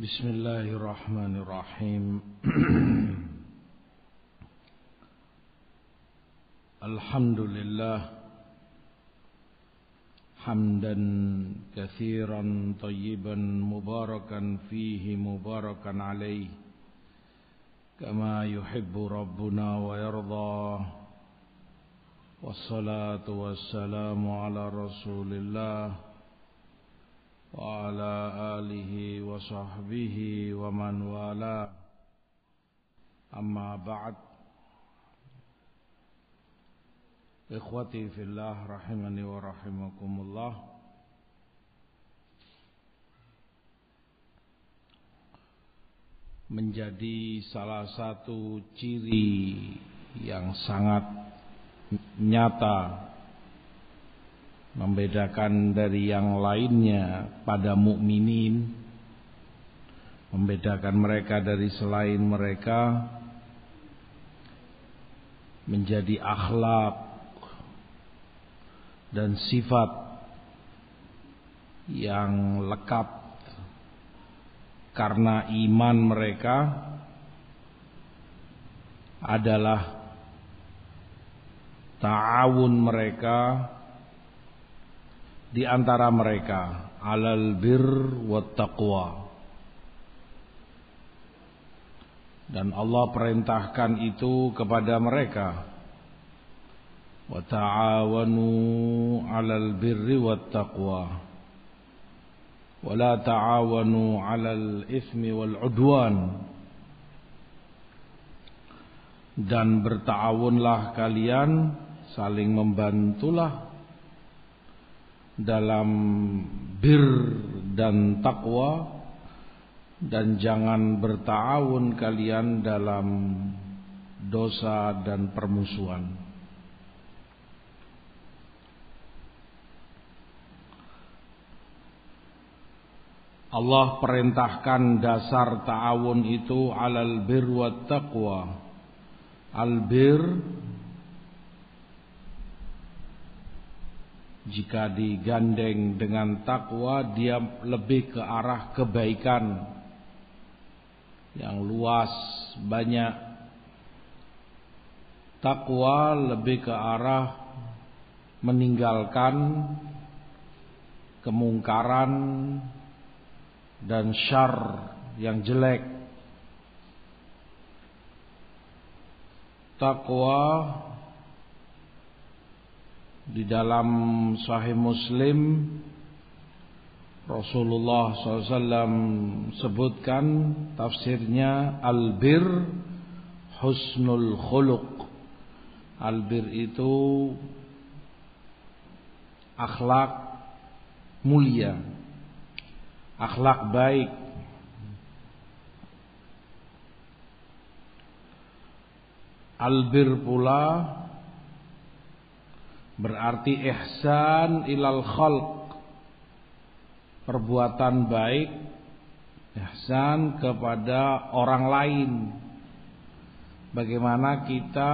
بسم الله الرحمن الرحيم الحمد لله حمدا كثيرا طيبا مباركا فيه مباركا عليه كما يحب ربنا ويرضى والصلاة والسلام على رسول الله وعلى آله وصحبه ومن والاه أما بعد إخوتي في الله رحمني ورحمكم الله menjadi salah satu ciri yang sangat nyata membedakan dari yang lainnya pada mukminin membedakan mereka dari selain mereka menjadi akhlak dan sifat yang lekat karena iman mereka adalah ta'awun mereka di antara mereka alal bir wa taqwa. Dan Allah perintahkan itu kepada mereka. Wa ta'awanu 'alal birri wat taqwa. Wa la ta'awanu 'alal ismi wal 'udwan. Dan bertawunlah kalian saling membantulah dalam bir dan takwa dan jangan bertawun kalian dalam dosa dan permusuhan. Allah perintahkan dasar ta'awun itu alal bir wa taqwa. Al bir Jika digandeng dengan takwa dia lebih ke arah kebaikan yang luas banyak. Takwa lebih ke arah meninggalkan kemungkaran dan syar yang jelek. Takwa di dalam Sahih Muslim Rasulullah SAW sebutkan tafsirnya albir husnul khuluq. Albir itu akhlak mulia, akhlak baik. Albir pula Berarti ihsan ilal khalq. Perbuatan baik ihsan kepada orang lain. Bagaimana kita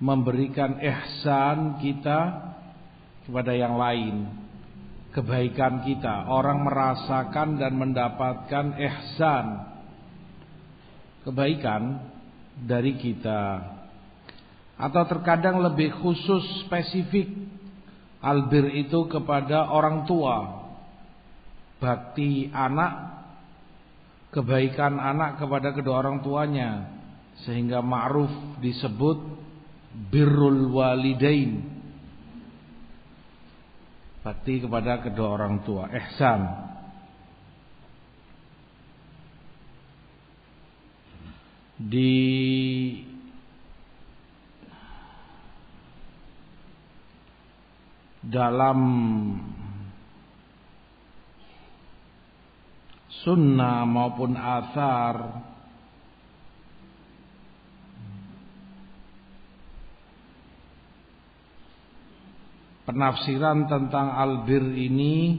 memberikan ihsan kita kepada yang lain. Kebaikan kita, orang merasakan dan mendapatkan ihsan. Kebaikan dari kita atau terkadang lebih khusus spesifik. Albir itu kepada orang tua. Bakti anak kebaikan anak kepada kedua orang tuanya. Sehingga ma'ruf disebut birrul walidain. Bakti kepada kedua orang tua. Ihsan. Di dalam sunnah maupun asar penafsiran tentang albir ini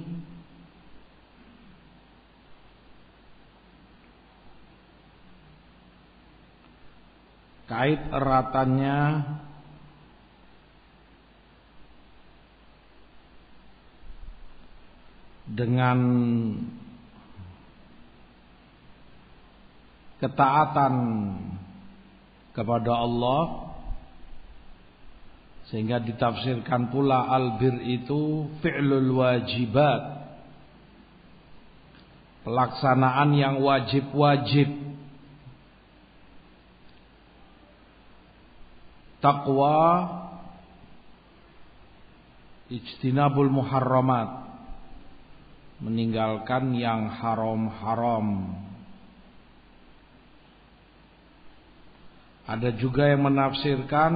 kait eratannya dengan ketaatan kepada Allah sehingga ditafsirkan pula albir itu fi'lul wajibat pelaksanaan yang wajib-wajib. Takwa ijtinabul muharramat meninggalkan yang haram-haram Ada juga yang menafsirkan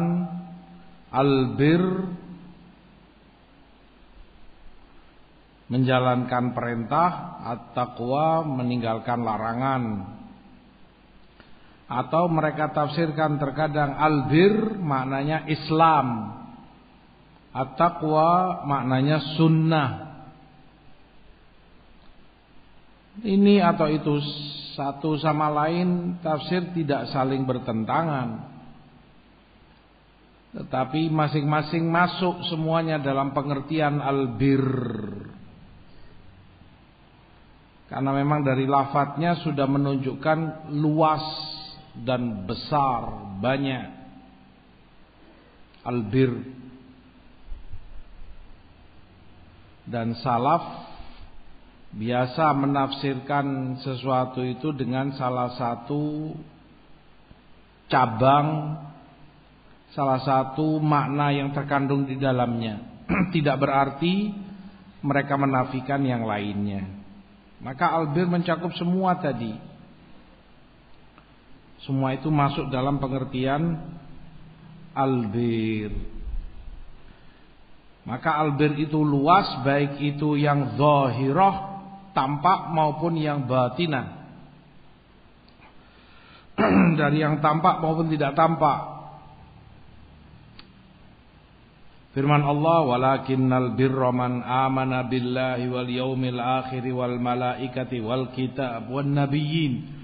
albir menjalankan perintah at-taqwa meninggalkan larangan. Atau mereka tafsirkan terkadang albir maknanya Islam. At-taqwa maknanya sunnah. Ini atau itu satu sama lain tafsir tidak saling bertentangan. Tetapi masing-masing masuk semuanya dalam pengertian albir. Karena memang dari lafadznya sudah menunjukkan luas dan besar, banyak. Albir. Dan salaf biasa menafsirkan sesuatu itu dengan salah satu cabang salah satu makna yang terkandung di dalamnya. Tidak berarti mereka menafikan yang lainnya. Maka albir mencakup semua tadi. Semua itu masuk dalam pengertian albir. Maka albir itu luas baik itu yang zahirah tampak maupun yang batinan. Dari yang tampak maupun tidak tampak. Firman Allah, "Walakinnal birra man amana billahi wal yaumil akhir wal malaikati wal kitab wan nabiyyin."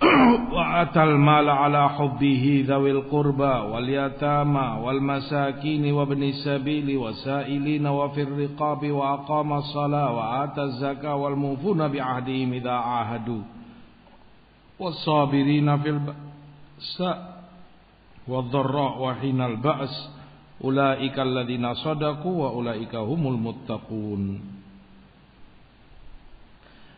وآتى المال على حبه ذوي القربى واليتامى والمساكين وابن السبيل والسائلين وفي الرقاب وأقام الصلاة وآتى الزكاة والموفون بعهدهم إذا عاهدوا. والصابرين في البأساء والضراء وحين البأس. أولئك الذين صدقوا وأولئك هم المتقون.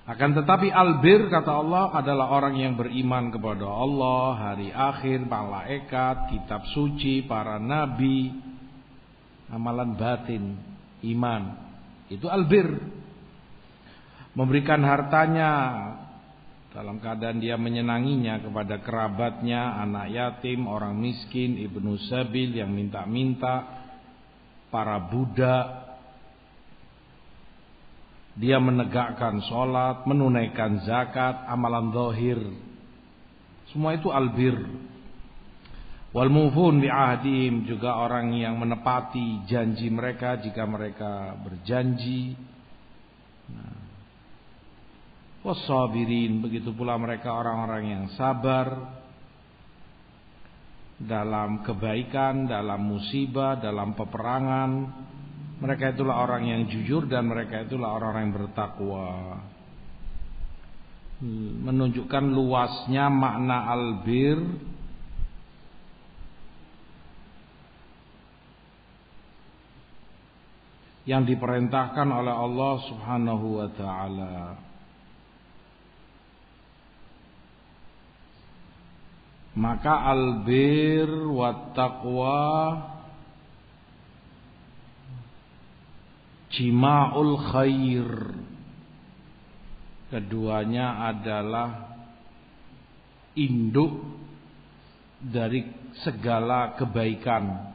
Akan tetapi albir kata Allah adalah orang yang beriman kepada Allah, hari akhir, malaikat, kitab suci, para nabi, amalan batin, iman. Itu albir. Memberikan hartanya dalam keadaan dia menyenanginya kepada kerabatnya, anak yatim, orang miskin, ibnu sabil yang minta-minta, para budak, dia menegakkan sholat, menunaikan zakat, amalan zahir. Semua itu albir. Wal mufun bi'ahdim juga orang yang menepati janji mereka jika mereka berjanji. Nah. Wasabirin begitu pula mereka orang-orang yang sabar dalam kebaikan, dalam musibah, dalam peperangan, mereka itulah orang yang jujur dan mereka itulah orang-orang yang bertakwa. Menunjukkan luasnya makna albir yang diperintahkan oleh Allah Subhanahu wa taala. Maka albir wa taqwa Jima'ul khair. Keduanya adalah Induk Dari segala kebaikan.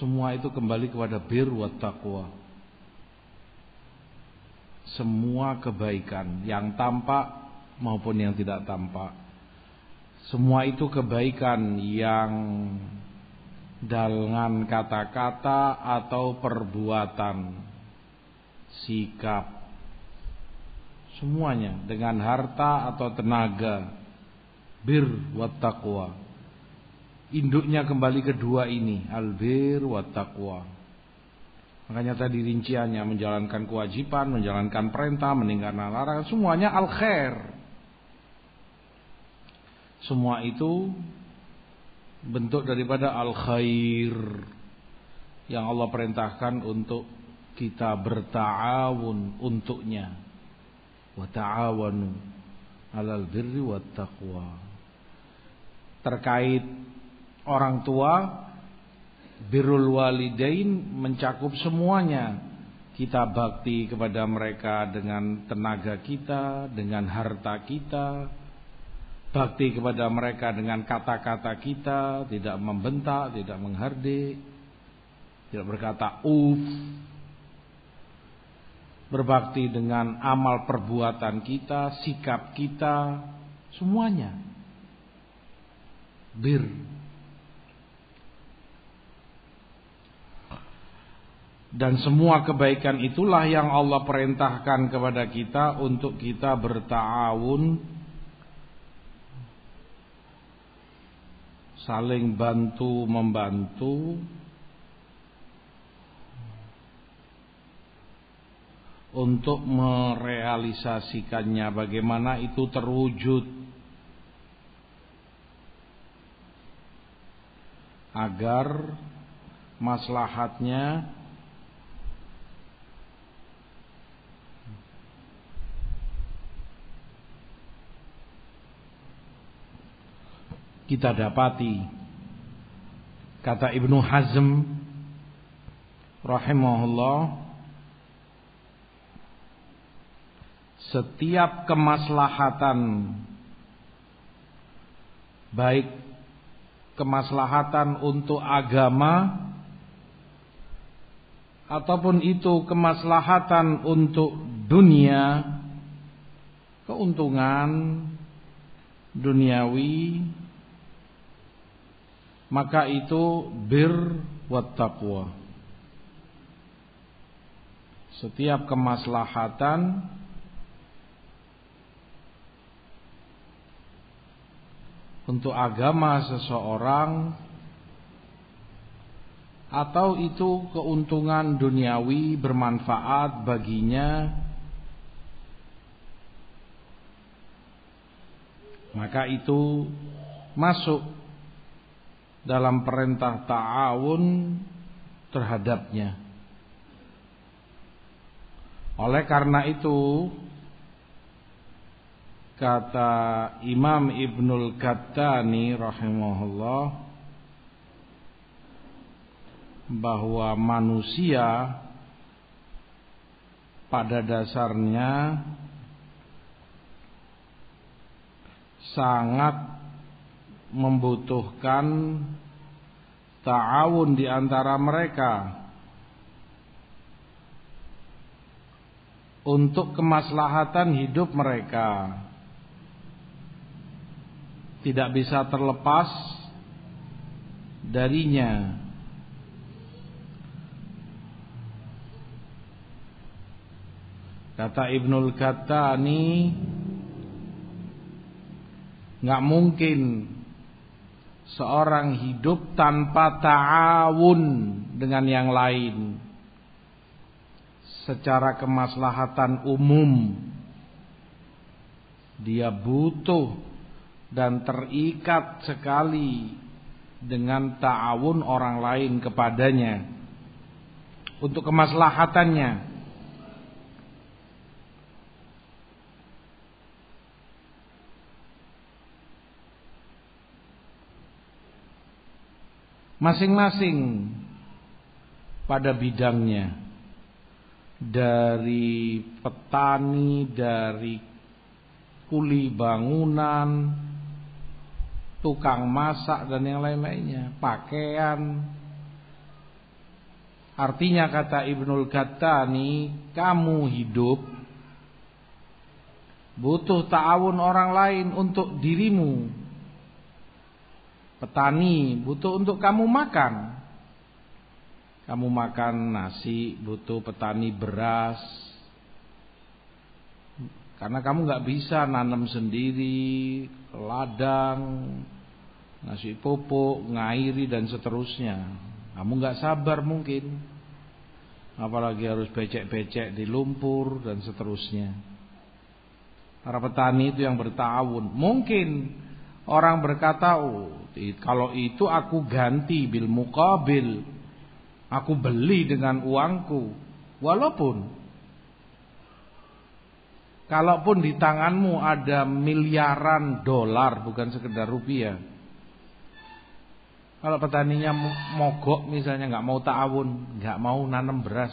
Semua itu kembali kepada bir wa taqwa. Semua kebaikan Yang tampak maupun yang tidak tampak. Semua itu kebaikan yang dengan kata-kata atau perbuatan. Sikap. Semuanya dengan harta atau tenaga. Bir wa taqwa. Induknya kembali kedua ini. Albir wa taqwa. Makanya tadi rinciannya menjalankan kewajiban menjalankan perintah meninggalkan larangan semuanya al khair Semua itu bentuk daripada al-khair yang Allah perintahkan untuk kita berta'awun untuknya. Wa ta'awanu 'alal birri wat taqwa. Terkait orang tua, birrul walidain mencakup semuanya. Kita bakti kepada mereka dengan tenaga kita, dengan harta kita, bakti kepada mereka dengan kata-kata kita, tidak membentak, tidak menghardik, tidak berkata uf, berbakti dengan amal perbuatan kita, sikap kita, semuanya. Bir. Dan semua kebaikan itulah yang Allah perintahkan kepada kita untuk kita bertawun saling bantu membantu. Untuk merealisasikannya bagaimana itu terwujud? Agar maslahatnya kita dapati. Kata Ibnu Hazm rahimahullah setiap kemaslahatan baik kemaslahatan untuk agama ataupun itu kemaslahatan untuk dunia keuntungan duniawi maka itu bir wat taqwa. Setiap kemaslahatan untuk agama seseorang atau itu keuntungan duniawi bermanfaat baginya maka itu masuk dalam perintah ta'awun terhadapnya. Oleh karena itu kata Imam Ibnul Qattani rahimahullah bahwa manusia pada dasarnya sangat membutuhkan ta'awun di antara mereka untuk kemaslahatan hidup mereka. Tidak bisa terlepas darinya. Kata Ibnul Qattani nggak mungkin seorang hidup tanpa ta'awun dengan yang lain. Secara kemaslahatan umum dia butuh dan terikat sekali dengan ta'awun orang lain kepadanya. Untuk kemaslahatannya masing-masing pada bidangnya. Dari petani dari kuli bangunan tukang masak dan yang lain-lainnya. Pakaian. Artinya kata Ibnul Qattani kamu hidup butuh ta'awun orang lain untuk dirimu Petani butuh untuk kamu makan. Kamu makan nasi, butuh petani beras. Karena kamu nggak bisa nanam sendiri, ladang, nasi pupuk, ngairi dan seterusnya. Kamu nggak sabar mungkin. Apalagi harus becek-becek di lumpur dan seterusnya. Para petani itu yang bertahun. Mungkin Orang berkata, oh, kalau itu aku ganti bil mukabil. Aku beli dengan uangku. Walaupun Kalaupun di tanganmu ada miliaran dolar bukan sekedar rupiah. Kalau petaninya mogok misalnya nggak mau ta'awun, nggak mau nanam beras.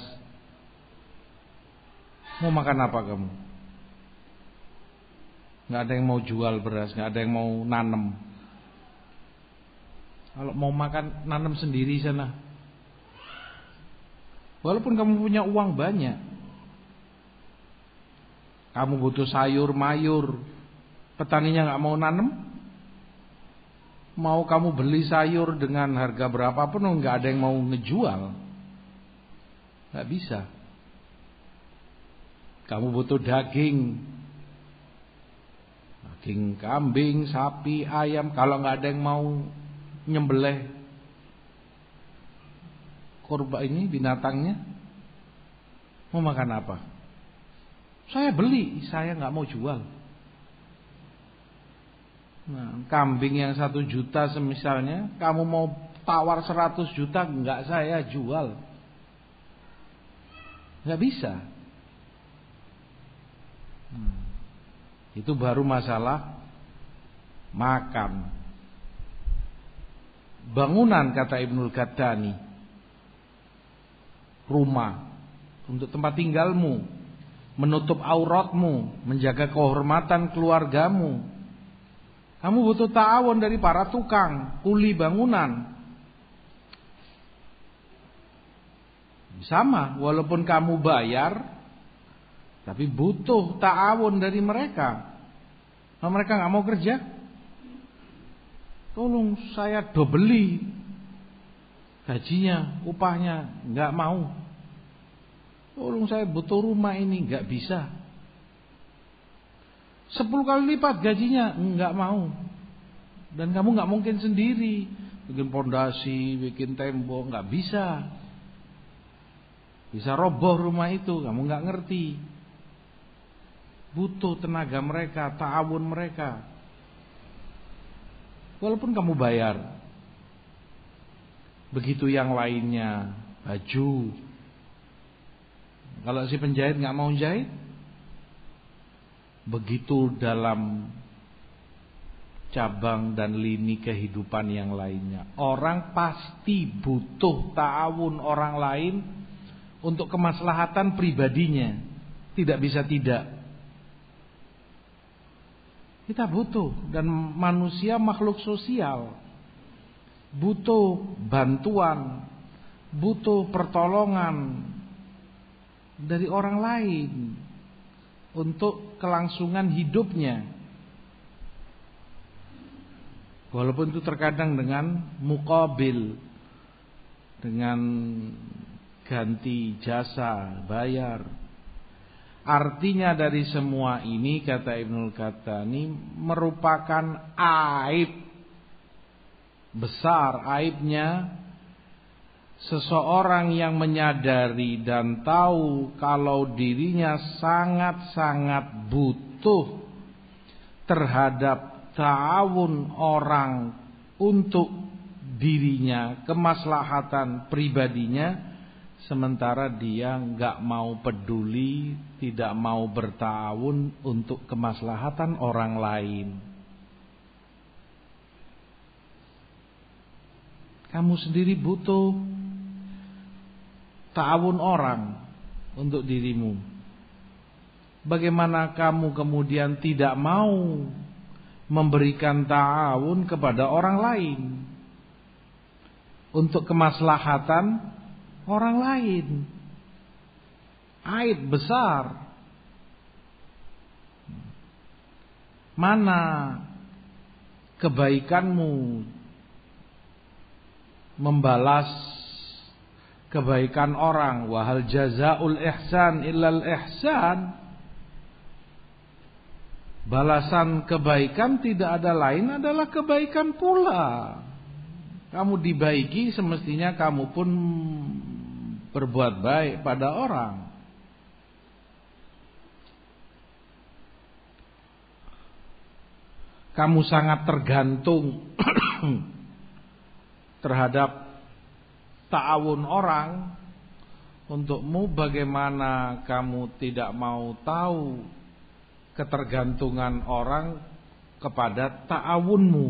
Mau makan apa kamu? Nggak ada yang mau jual beras, nggak ada yang mau nanam. Kalau mau makan nanam sendiri sana. Walaupun kamu punya uang banyak, kamu butuh sayur mayur, petaninya nggak mau nanam, mau kamu beli sayur dengan harga berapapun nggak ada yang mau ngejual, nggak bisa. Kamu butuh daging, daging kambing, sapi, ayam. Kalau nggak ada yang mau nyembelih korban ini binatangnya, mau makan apa? Saya beli, saya nggak mau jual. Nah, kambing yang satu juta semisalnya, kamu mau tawar seratus juta, nggak saya jual. Nggak bisa. Hmm. Itu baru masalah makan. Bangunan kata Ibnul Qaddani. Rumah untuk tempat tinggalmu menutup auratmu, menjaga kehormatan keluargamu. Kamu butuh ta'awun dari para tukang, kuli bangunan. Sama, walaupun kamu bayar, tapi butuh ta'awun dari mereka. Kalau mereka nggak mau kerja, tolong saya dobeli gajinya, upahnya, nggak mau. Tolong saya butuh rumah ini nggak bisa. Sepuluh kali lipat gajinya nggak mau. Dan kamu nggak mungkin sendiri bikin pondasi, bikin tembok nggak bisa. Bisa roboh rumah itu, kamu nggak ngerti. Butuh tenaga mereka, ta'awun mereka. Walaupun kamu bayar. Begitu yang lainnya, baju, kalau si penjahit nggak mau jahit, begitu dalam cabang dan lini kehidupan yang lainnya. Orang pasti butuh ta'awun orang lain untuk kemaslahatan pribadinya. Tidak bisa tidak. Kita butuh dan manusia makhluk sosial. Butuh bantuan, butuh pertolongan, dari orang lain untuk kelangsungan hidupnya. Walaupun itu terkadang dengan mukabil dengan ganti jasa, bayar. Artinya dari semua ini kata Ibnul Qattani merupakan aib. Besar aibnya. Seseorang yang menyadari dan tahu kalau dirinya sangat-sangat butuh terhadap ta'awun orang untuk dirinya, kemaslahatan pribadinya, sementara dia nggak mau peduli, tidak mau bertawun untuk kemaslahatan orang lain. Kamu sendiri butuh ta'awun orang untuk dirimu. Bagaimana kamu kemudian tidak mau memberikan ta'awun kepada orang lain untuk kemaslahatan orang lain? Aib besar. Mana kebaikanmu membalas kebaikan orang? Wahal jazaul ihsan illal ihsan. Balasan kebaikan tidak ada lain adalah kebaikan pula. Kamu dibaiki semestinya kamu pun berbuat baik pada orang kamu sangat tergantung terhadap ta'awun orang. Untukmu bagaimana kamu tidak mau tahu ketergantungan orang kepada ta'awunmu?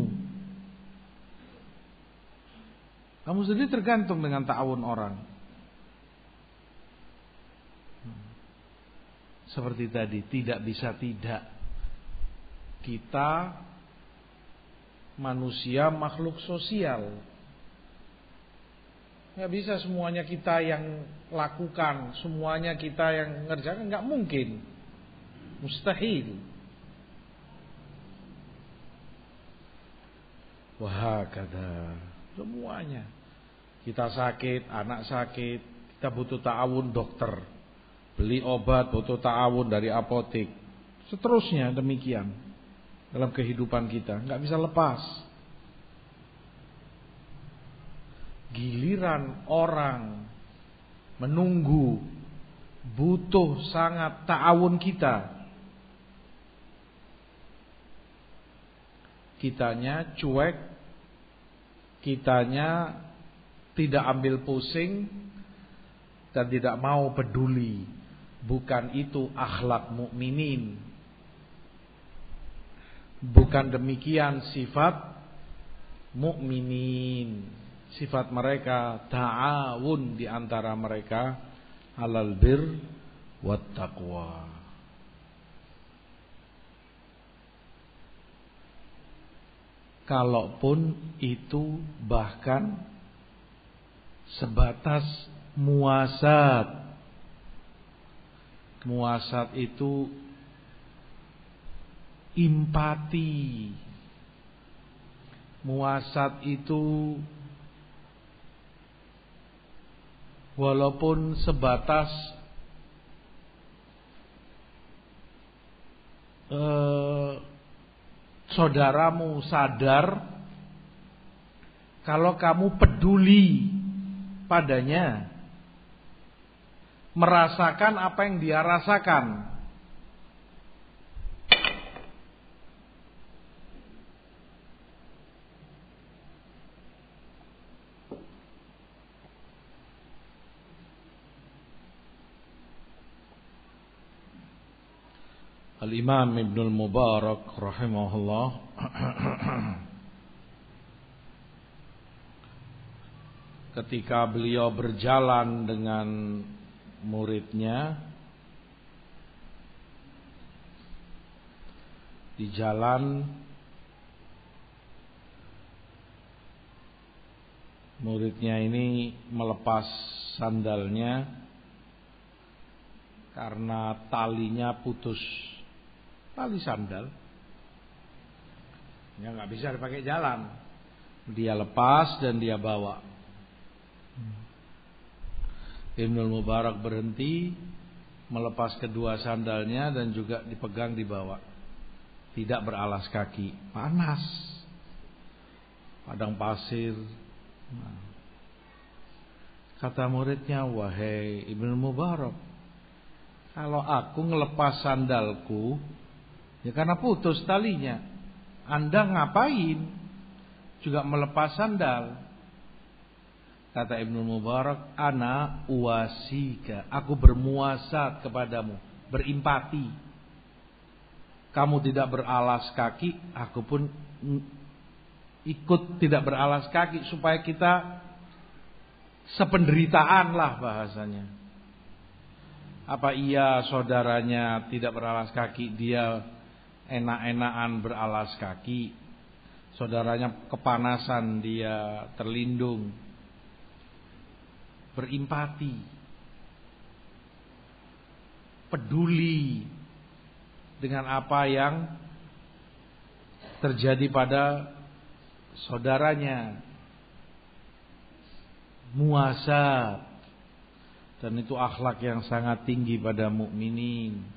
Kamu sendiri tergantung dengan ta'awun orang. Seperti tadi tidak bisa tidak. Kita manusia makhluk sosial. Nggak bisa semuanya kita yang lakukan semuanya kita yang ngerjakan nggak mungkin. Mustahil. Wah kata semuanya. Kita sakit anak sakit kita butuh ta'awun dokter. Beli obat butuh ta'awun dari apotek seterusnya demikian dalam kehidupan kita. Nggak bisa lepas. Giliran orang menunggu butuh sangat ta'awun kita. Kitanya cuek kitanya tidak ambil pusing dan tidak mau peduli. Bukan itu akhlak mukminin. Bukan demikian sifat mukminin. Sifat mereka ta'awun di antara mereka alal bir wat taqwa. Kalaupun itu bahkan sebatas muasat Muasat itu empati. Muasat itu walaupun sebatas eh, saudaramu sadar kalau kamu peduli padanya merasakan apa yang dia rasakan. Al-Imam Ibn Mubarak rahimahullah. Ketika beliau berjalan dengan muridnya di jalan muridnya ini melepas sandalnya karena talinya putus tali sandal ya nggak bisa dipakai jalan dia lepas dan dia bawa Ibnu Mubarak berhenti melepas kedua sandalnya dan juga dipegang di bawah. Tidak beralas kaki, panas. Padang pasir. Nah. Kata muridnya, "Wahai Ibnu Mubarak, kalau aku ngelepas sandalku, ya karena putus talinya. Anda ngapain? Juga melepas sandal. Kata Ibnu Mubarak, ana uasika, aku bermuasat kepadamu, berimpati. Kamu tidak beralas kaki, aku pun ikut tidak beralas kaki supaya kita sependeritaan lah bahasanya. Apa iya saudaranya tidak beralas kaki, dia enak-enakan beralas kaki. Saudaranya kepanasan, dia terlindung. Berempati, peduli dengan apa yang terjadi pada saudaranya, muasa dan itu akhlak yang sangat tinggi pada mukminin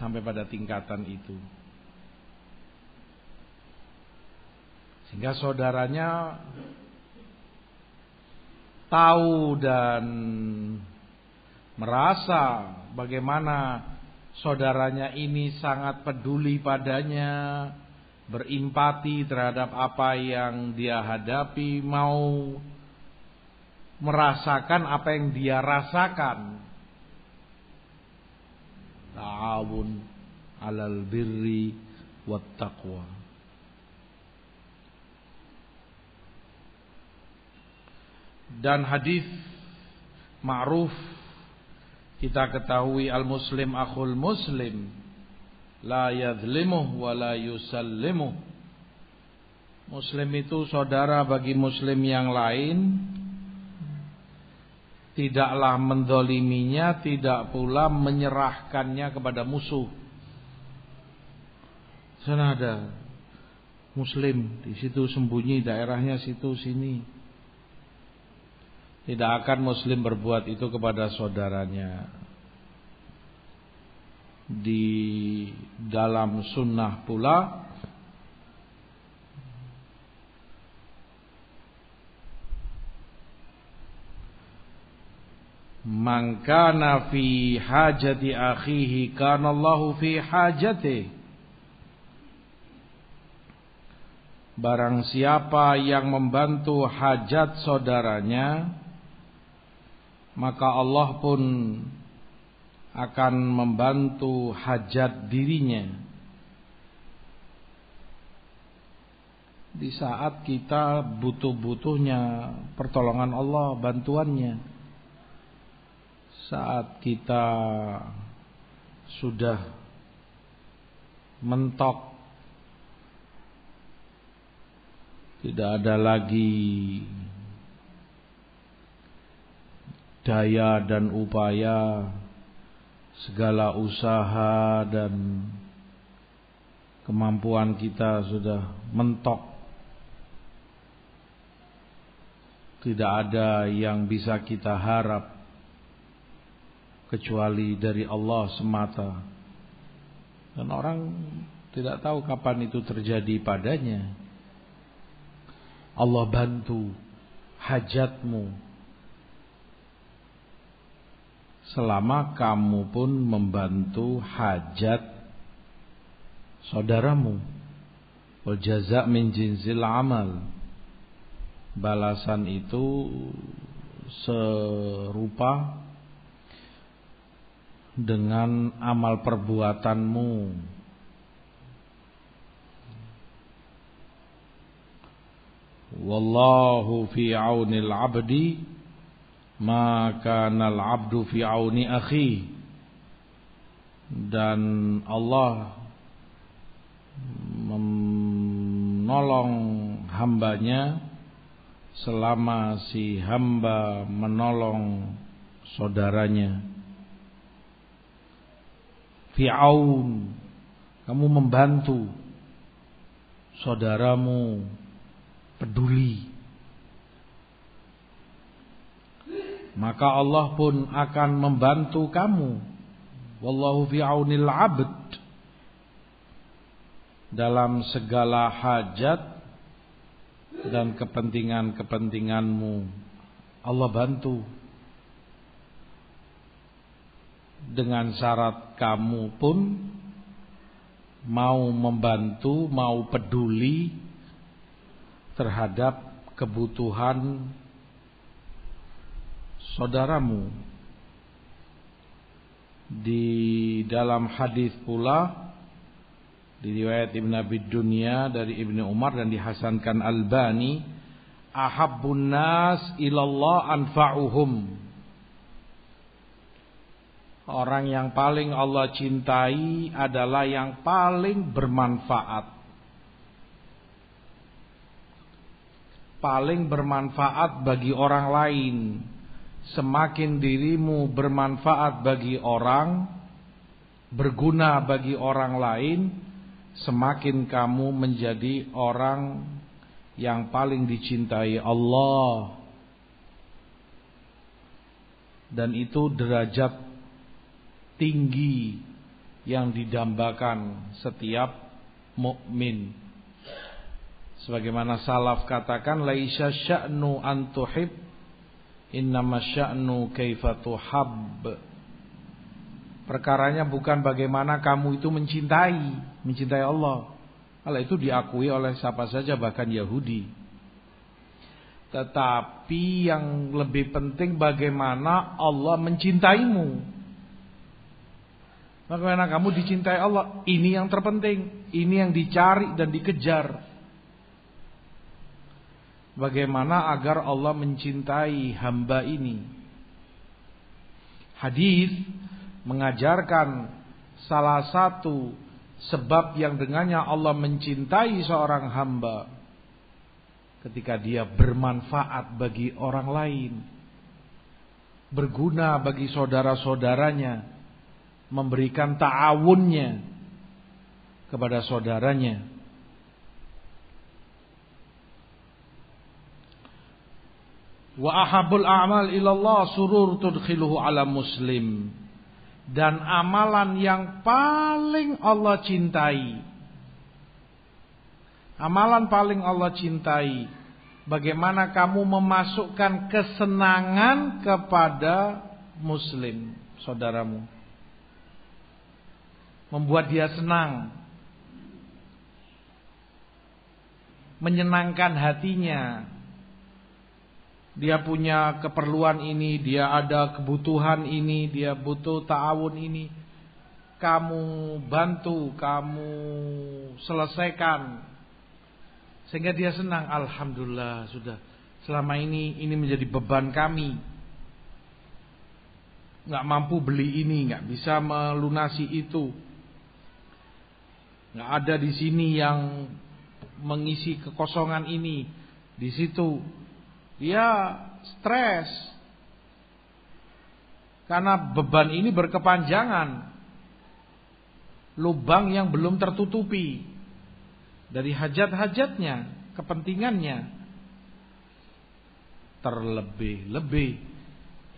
sampai pada tingkatan itu. Sehingga saudaranya tahu dan merasa bagaimana saudaranya ini sangat peduli padanya, berimpati terhadap apa yang dia hadapi, mau merasakan apa yang dia rasakan. Ta'awun alal birri wat taqwa. Dan hadis ma'ruf kita ketahui al-muslim akhul muslim la yadhlimuh wa la yusallimuh. Muslim itu saudara bagi muslim yang lain tidaklah mendoliminya, tidak pula menyerahkannya kepada musuh. Sana ada muslim di situ sembunyi daerahnya situ sini. Tidak akan muslim berbuat itu kepada saudaranya. Di dalam sunnah pula Man kana fi hajati akhihi kana Allahu fi hajati. Barang siapa yang membantu hajat saudaranya maka Allah pun akan membantu hajat dirinya. Di saat kita butuh-butuhnya pertolongan Allah, bantuannya saat kita sudah mentok tidak ada lagi daya dan upaya segala usaha dan kemampuan kita sudah mentok. Tidak ada yang bisa kita harap kecuali dari Allah semata. Dan orang tidak tahu kapan itu terjadi padanya. Allah bantu hajatmu selama kamu pun membantu hajat saudaramu. Wal min jinzil amal. Balasan itu serupa dengan amal perbuatanmu. Wallahu fi aunil abdi maka nal abdu fi auni akhi dan Allah menolong hambanya selama si hamba menolong saudaranya fi'aun kamu membantu saudaramu peduli. Maka Allah pun akan membantu kamu. Wallahu fi'aunil 'abd. Dalam segala hajat dan kepentingan-kepentinganmu. Allah bantu dengan syarat kamu pun mau membantu, mau peduli terhadap kebutuhan saudaramu. Di dalam hadis pula di riwayat Ibn Abi Dunya dari Ibnu Umar dan dihasankan Albani, ahabbun nas ilallah anfa'uhum Orang yang paling Allah cintai adalah yang paling bermanfaat. Paling bermanfaat bagi orang lain. Semakin dirimu bermanfaat bagi orang, berguna bagi orang lain, semakin kamu menjadi orang yang paling dicintai Allah. Dan itu derajat tinggi yang didambakan setiap mukmin. Sebagaimana salaf katakan laisa sya'nu an tuhib innama sya'nu kaifa tuhab. Perkaranya bukan bagaimana kamu itu mencintai, mencintai Allah. Hal itu diakui oleh siapa saja bahkan Yahudi. Tetapi yang lebih penting bagaimana Allah mencintaimu. Bagaimana kamu dicintai Allah? Ini yang terpenting, ini yang dicari dan dikejar. Bagaimana agar Allah mencintai hamba ini? Hadis mengajarkan salah satu sebab yang dengannya Allah mencintai seorang hamba ketika dia bermanfaat bagi orang lain, berguna bagi saudara-saudaranya, memberikan ta'awunnya kepada saudaranya. Wa ahabul a'mal ilallah surur tudkhiluhu ala muslim dan amalan yang paling Allah cintai. Amalan paling Allah cintai. Bagaimana kamu memasukkan kesenangan kepada muslim, saudaramu. Membuat dia senang. Menyenangkan hatinya, dia punya keperluan ini, dia ada kebutuhan ini, dia butuh ta'awun ini. Kamu bantu, kamu selesaikan. Sehingga dia senang, Alhamdulillah sudah. Selama ini, ini menjadi beban kami. Nggak mampu beli ini, nggak bisa melunasi itu. Nggak ada di sini yang mengisi kekosongan ini. Di situ dia stres. Karena beban ini berkepanjangan. Lubang yang belum tertutupi. Dari hajat-hajatnya, kepentingannya. Terlebih-lebih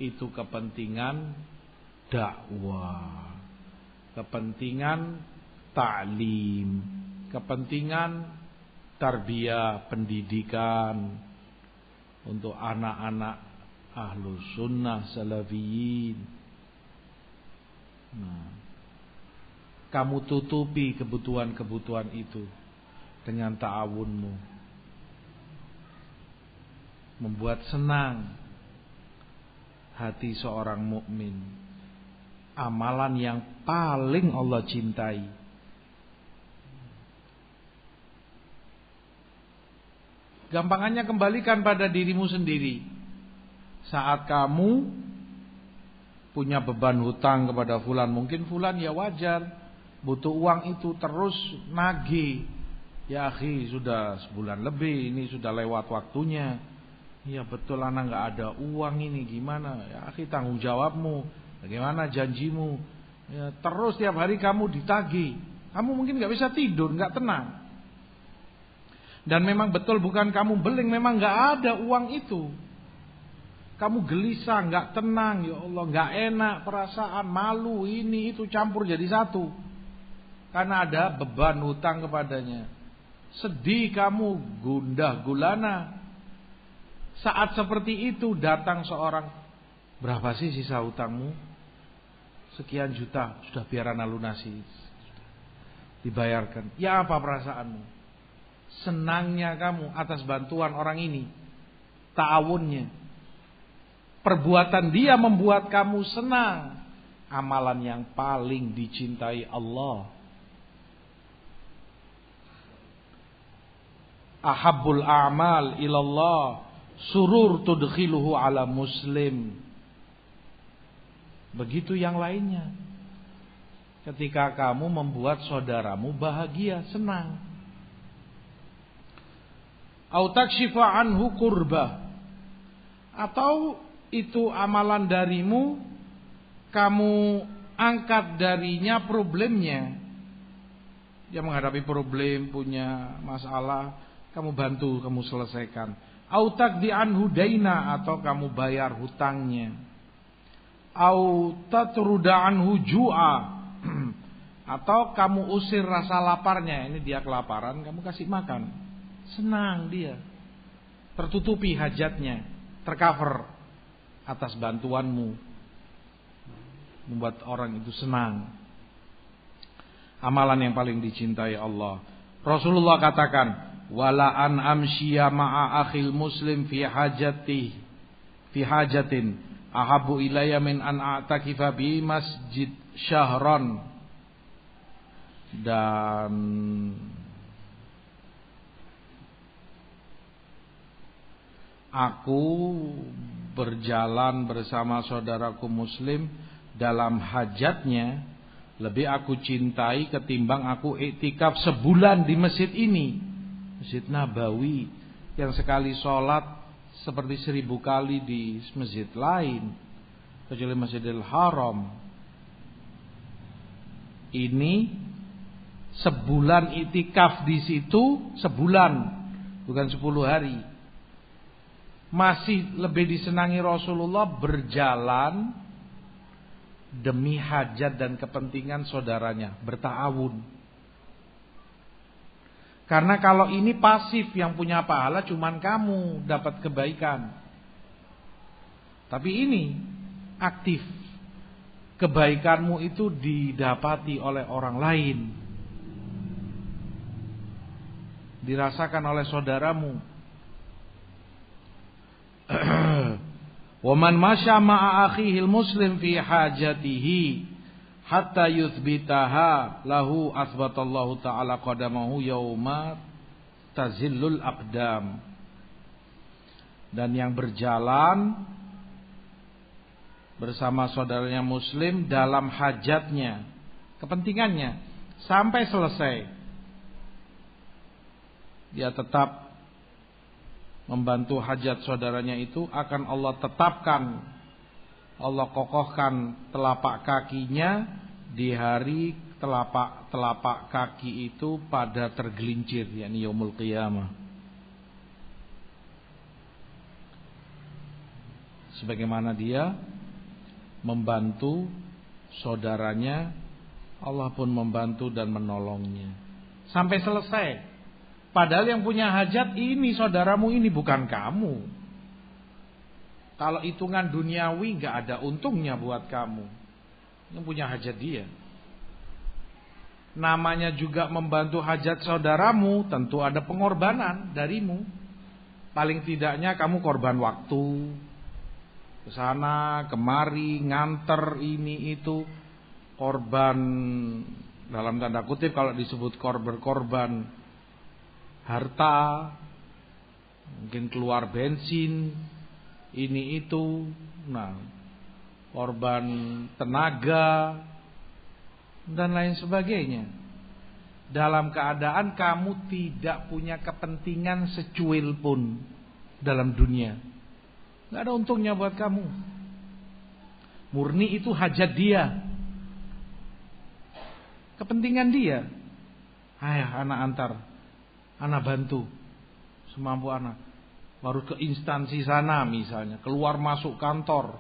itu kepentingan dakwah. Kepentingan taklim, kepentingan tarbiyah pendidikan, untuk anak-anak ahlu sunnah salafiyin. Nah, kamu tutupi kebutuhan-kebutuhan itu dengan ta'awunmu. Membuat senang hati seorang mukmin. Amalan yang paling Allah cintai Gampangannya kembalikan pada dirimu sendiri. Saat kamu punya beban hutang kepada fulan, mungkin fulan ya wajar butuh uang itu terus nagih. Ya akhi sudah sebulan lebih ini sudah lewat waktunya. Ya betul anak nggak ada uang ini gimana? Ya akhi tanggung jawabmu. Bagaimana janjimu? Ya, terus tiap hari kamu ditagih. Kamu mungkin nggak bisa tidur, nggak tenang. Dan memang betul bukan kamu beling, memang nggak ada uang itu. Kamu gelisah, nggak tenang, ya Allah, nggak enak perasaan, malu ini itu campur jadi satu. Karena ada beban hutang kepadanya. Sedih kamu, gundah gulana. Saat seperti itu datang seorang, berapa sih sisa hutangmu? Sekian juta, sudah biar lunasi. Dibayarkan. Ya apa perasaanmu? Senangnya kamu atas bantuan orang ini, ta'awunnya. Perbuatan dia membuat kamu senang. Amalan yang paling dicintai Allah. Ahabbul a'mal ilallah surur tudkhiluhu ala muslim. Begitu yang lainnya. Ketika kamu membuat saudaramu bahagia, senang au takshifa anhu kurba atau itu amalan darimu kamu angkat darinya problemnya. Dia menghadapi problem punya masalah kamu bantu kamu selesaikan. Au takdi anhu daina atau kamu bayar hutangnya. Au tatruda anhu ju'a. Atau kamu usir rasa laparnya. Ini dia kelaparan kamu kasih makan Senang dia. Tertutupi hajatnya. Tercover atas bantuanmu. membuat orang itu senang. Amalan yang paling dicintai Allah. Rasulullah katakan, "Wala an amshiya ma'a akhil muslim fi hajati fi hajatin ahabu ilayya min an a'takifa bi masjid syahran." Dan aku berjalan bersama saudaraku muslim dalam hajatnya lebih aku cintai ketimbang aku iktikaf sebulan di masjid ini. Masjid Nabawi yang sekali sholat seperti seribu kali di masjid lain kecuali Masjidil Haram. Ini sebulan itikaf di situ sebulan bukan sepuluh hari masih lebih disenangi Rasulullah berjalan demi hajat dan kepentingan saudaranya, bertaawun. Karena kalau ini pasif yang punya pahala cuman kamu dapat kebaikan. Tapi ini aktif. Kebaikanmu itu didapati oleh orang lain. Dirasakan oleh saudaramu. Wa man masya ma'a muslim fi hajatihi hatta yuthbitaha lahu asbatallahu ta'ala qadamahu yauma tazillul aqdam. Dan yang berjalan bersama saudaranya muslim dalam hajatnya, kepentingannya sampai selesai. Dia tetap membantu hajat saudaranya itu akan Allah tetapkan. Allah kokohkan telapak kakinya di hari telapak telapak kaki itu pada tergelincir yakni yaumul qiyamah. Sebagaimana dia membantu saudaranya Allah pun membantu dan menolongnya. Sampai selesai Padahal yang punya hajat ini saudaramu ini bukan kamu. Kalau hitungan duniawi nggak ada untungnya buat kamu. Yang punya hajat dia. Namanya juga membantu hajat saudaramu, tentu ada pengorbanan darimu. Paling tidaknya kamu korban waktu. Ke sana, kemari, nganter ini itu. Korban dalam tanda kutip kalau disebut korban korban harta, mungkin keluar bensin, ini itu, nah, korban tenaga dan lain sebagainya. Dalam keadaan kamu tidak punya kepentingan secuil pun dalam dunia. Gak ada untungnya buat kamu. Murni itu hajat dia. Kepentingan dia. Ayah anak antar anak bantu semampu anak. Baru ke instansi sana misalnya, keluar masuk kantor,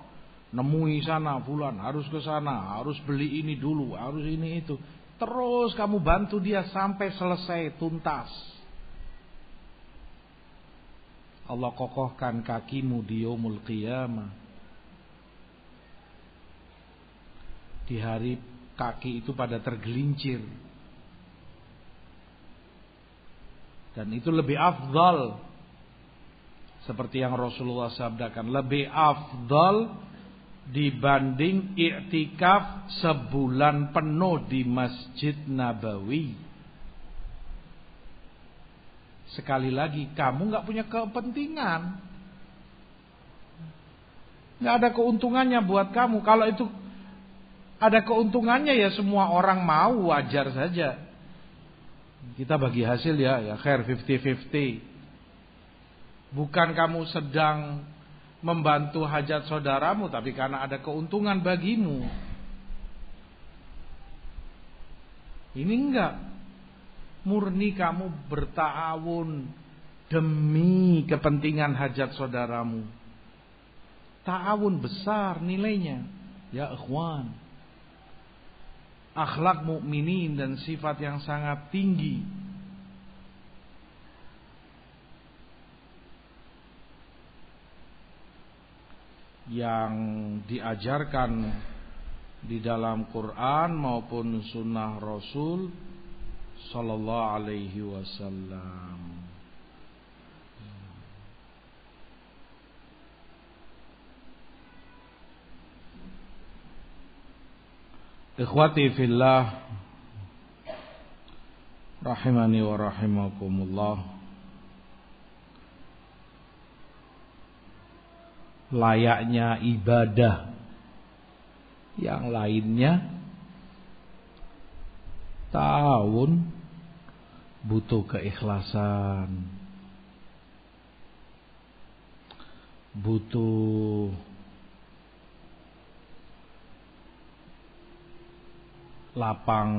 nemui sana bulan, harus ke sana, harus beli ini dulu, harus ini itu. Terus kamu bantu dia sampai selesai tuntas. Allah kokohkan kakimu di yaumul qiyamah. Di hari kaki itu pada tergelincir Dan itu lebih afdal. Seperti yang Rasulullah sabdakan. Lebih afdal dibanding i'tikaf sebulan penuh di Masjid Nabawi. Sekali lagi, kamu nggak punya kepentingan. nggak ada keuntungannya buat kamu. Kalau itu ada keuntungannya ya semua orang mau wajar saja. Kita bagi hasil ya, ya khair 50-50. Bukan kamu sedang membantu hajat saudaramu, tapi karena ada keuntungan bagimu. Ini enggak. Murni kamu bertawun demi kepentingan hajat saudaramu. Ta'awun besar nilainya. Ya ikhwan akhlak mukminin dan sifat yang sangat tinggi. Yang diajarkan di dalam Quran maupun sunnah Rasul Sallallahu Alaihi Wasallam. Ikhwati fillah rahimani wa rahimakumullah. Layaknya ibadah yang lainnya tahun butuh keikhlasan butuh lapang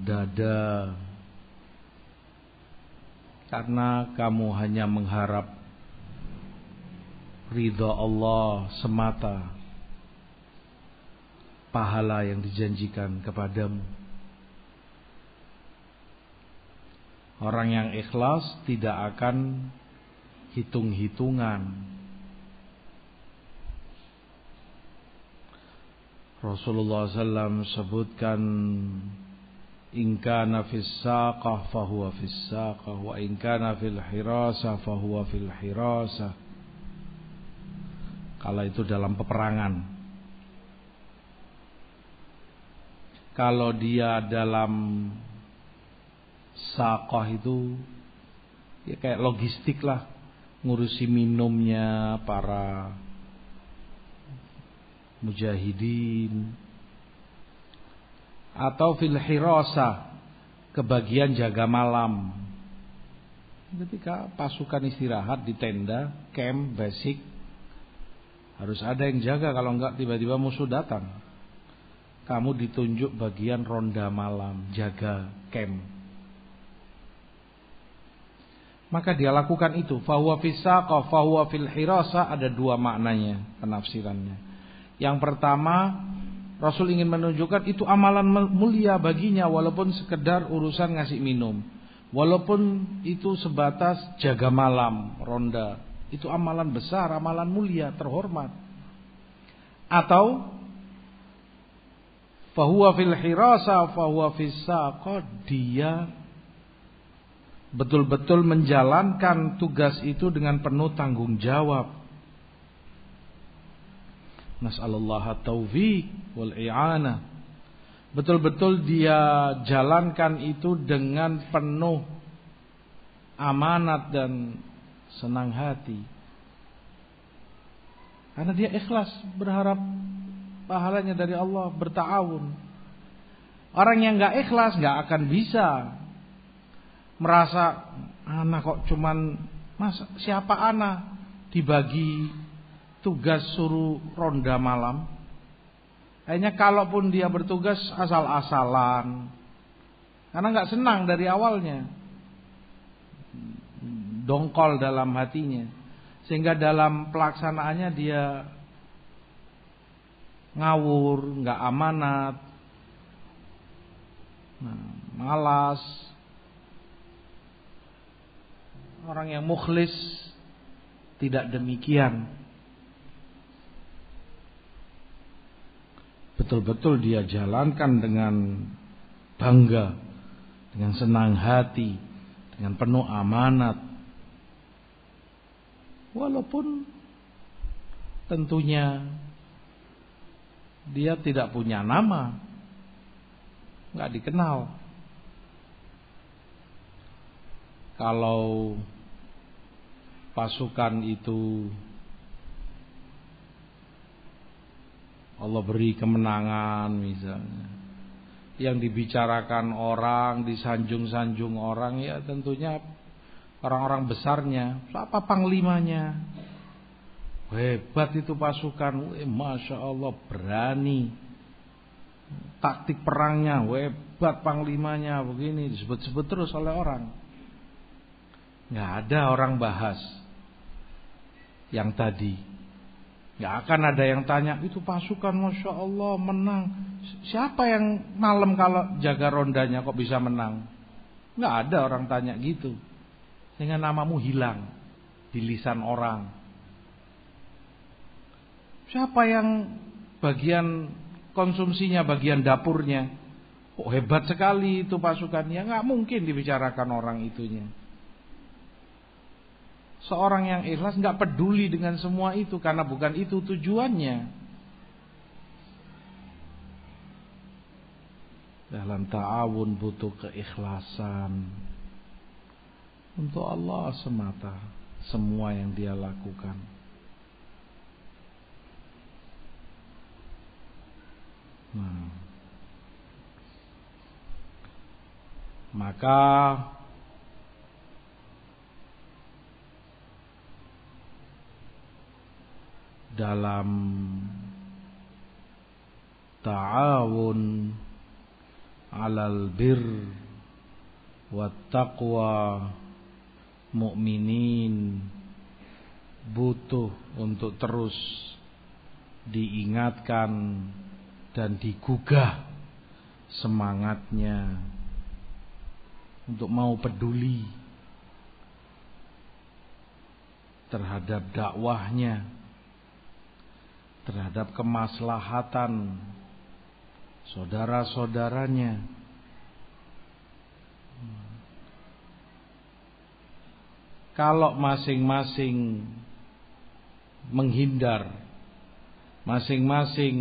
dada karena kamu hanya mengharap ridha Allah semata pahala yang dijanjikan kepadamu. Orang yang ikhlas tidak akan hitung-hitungan. Rasulullah SAW sebutkan Inka fis saqah fahuwa fis saqah wa inkana fil hirasah fahuwa fil hirasah. Kalau itu dalam peperangan kalau dia dalam sakoh itu ya kayak logistik lah ngurusi minumnya para mujahidin atau fil hirasa kebagian jaga malam ketika pasukan istirahat di tenda camp basic harus ada yang jaga kalau enggak tiba-tiba musuh datang kamu ditunjuk bagian ronda malam, jaga camp. Maka dia lakukan itu. Fahuwa fisaqa, fahuwa fil hirasa ada dua maknanya penafsirannya. Yang pertama, Rasul ingin menunjukkan itu amalan mulia baginya walaupun sekedar urusan ngasih minum. Walaupun itu sebatas jaga malam, ronda. Itu amalan besar, amalan mulia, terhormat. Atau fahuwa fil hirasa fahuwa fis dia betul-betul menjalankan tugas itu dengan penuh tanggung jawab. Nas'alullah taufiq wal i'anah. Betul-betul dia jalankan itu dengan penuh amanat dan senang hati. Karena dia ikhlas berharap pahalanya dari Allah bertawun. Orang yang nggak ikhlas nggak akan bisa merasa anak kok cuman masa siapa anak dibagi tugas suruh ronda malam. Kayaknya kalaupun dia bertugas asal-asalan, karena nggak senang dari awalnya, dongkol dalam hatinya, sehingga dalam pelaksanaannya dia ngawur, nggak amanat, nah, malas. Orang yang mukhlis tidak demikian. Betul-betul dia jalankan dengan bangga, dengan senang hati, dengan penuh amanat. Walaupun tentunya dia tidak punya nama, nggak dikenal. Kalau pasukan itu Allah beri kemenangan misalnya yang dibicarakan orang, disanjung-sanjung orang ya tentunya orang-orang besarnya, siapa panglimanya? Hebat itu pasukan, Wih, masya Allah berani. Taktik perangnya, hebat panglimanya begini disebut-sebut terus oleh orang. Nggak ada orang bahas yang tadi. Nggak akan ada yang tanya itu pasukan masya Allah menang. Siapa yang malam kalau jaga rondanya kok bisa menang? Nggak ada orang tanya gitu. Sehingga namamu hilang di lisan orang. Siapa yang bagian konsumsinya, bagian dapurnya. Oh hebat sekali itu pasukannya, nggak mungkin dibicarakan orang itunya. Seorang yang ikhlas nggak peduli dengan semua itu karena bukan itu tujuannya. Dalam ta'awun butuh keikhlasan untuk Allah semata semua yang dia lakukan. Nah. Maka dalam ta'awun alal bir wa taqwa mukminin butuh untuk terus diingatkan dan digugah semangatnya untuk mau peduli terhadap dakwahnya terhadap kemaslahatan saudara-saudaranya. Kalau masing-masing menghindar, masing-masing